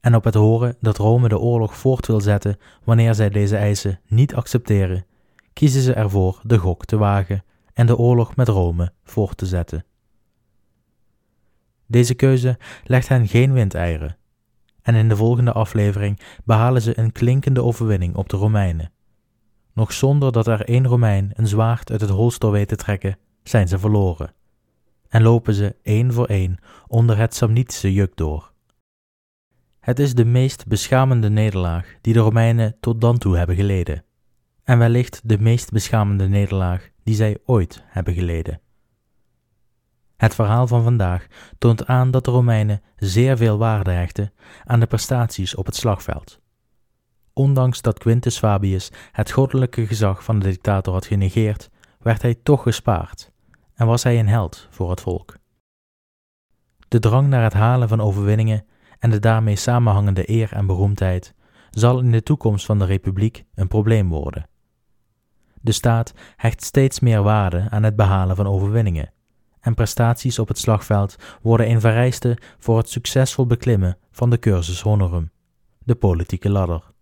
en op het horen dat Rome de oorlog voort wil zetten wanneer zij deze eisen niet accepteren, kiezen ze ervoor de gok te wagen en de oorlog met Rome voort te zetten. Deze keuze legt hen geen windeieren, en in de volgende aflevering behalen ze een klinkende overwinning op de Romeinen. Nog zonder dat er één Romein een zwaard uit het holster weet te trekken, zijn ze verloren, en lopen ze één voor één onder het Samnitische juk door. Het is de meest beschamende nederlaag die de Romeinen tot dan toe hebben geleden, en wellicht de meest beschamende nederlaag die zij ooit hebben geleden. Het verhaal van vandaag toont aan dat de Romeinen zeer veel waarde hechten aan de prestaties op het slagveld. Ondanks dat Quintus Fabius het goddelijke gezag van de dictator had genegeerd, werd hij toch gespaard en was hij een held voor het volk. De drang naar het halen van overwinningen en de daarmee samenhangende eer en beroemdheid zal in de toekomst van de republiek een probleem worden. De staat hecht steeds meer waarde aan het behalen van overwinningen, en prestaties op het slagveld worden een vereiste voor het succesvol beklimmen van de cursus honorum, de politieke ladder.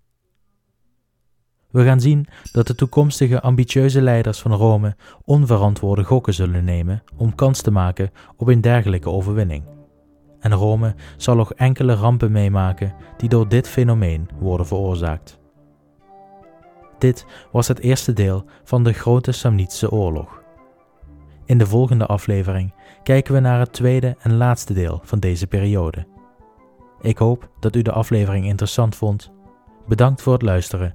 We gaan zien dat de toekomstige ambitieuze leiders van Rome onverantwoorde gokken zullen nemen om kans te maken op een dergelijke overwinning en Rome zal nog enkele rampen meemaken die door dit fenomeen worden veroorzaakt. Dit was het eerste deel van de Grote Samnitische Oorlog. In de volgende aflevering kijken we naar het tweede en laatste deel van deze periode. Ik hoop dat u de aflevering interessant vond. Bedankt voor het luisteren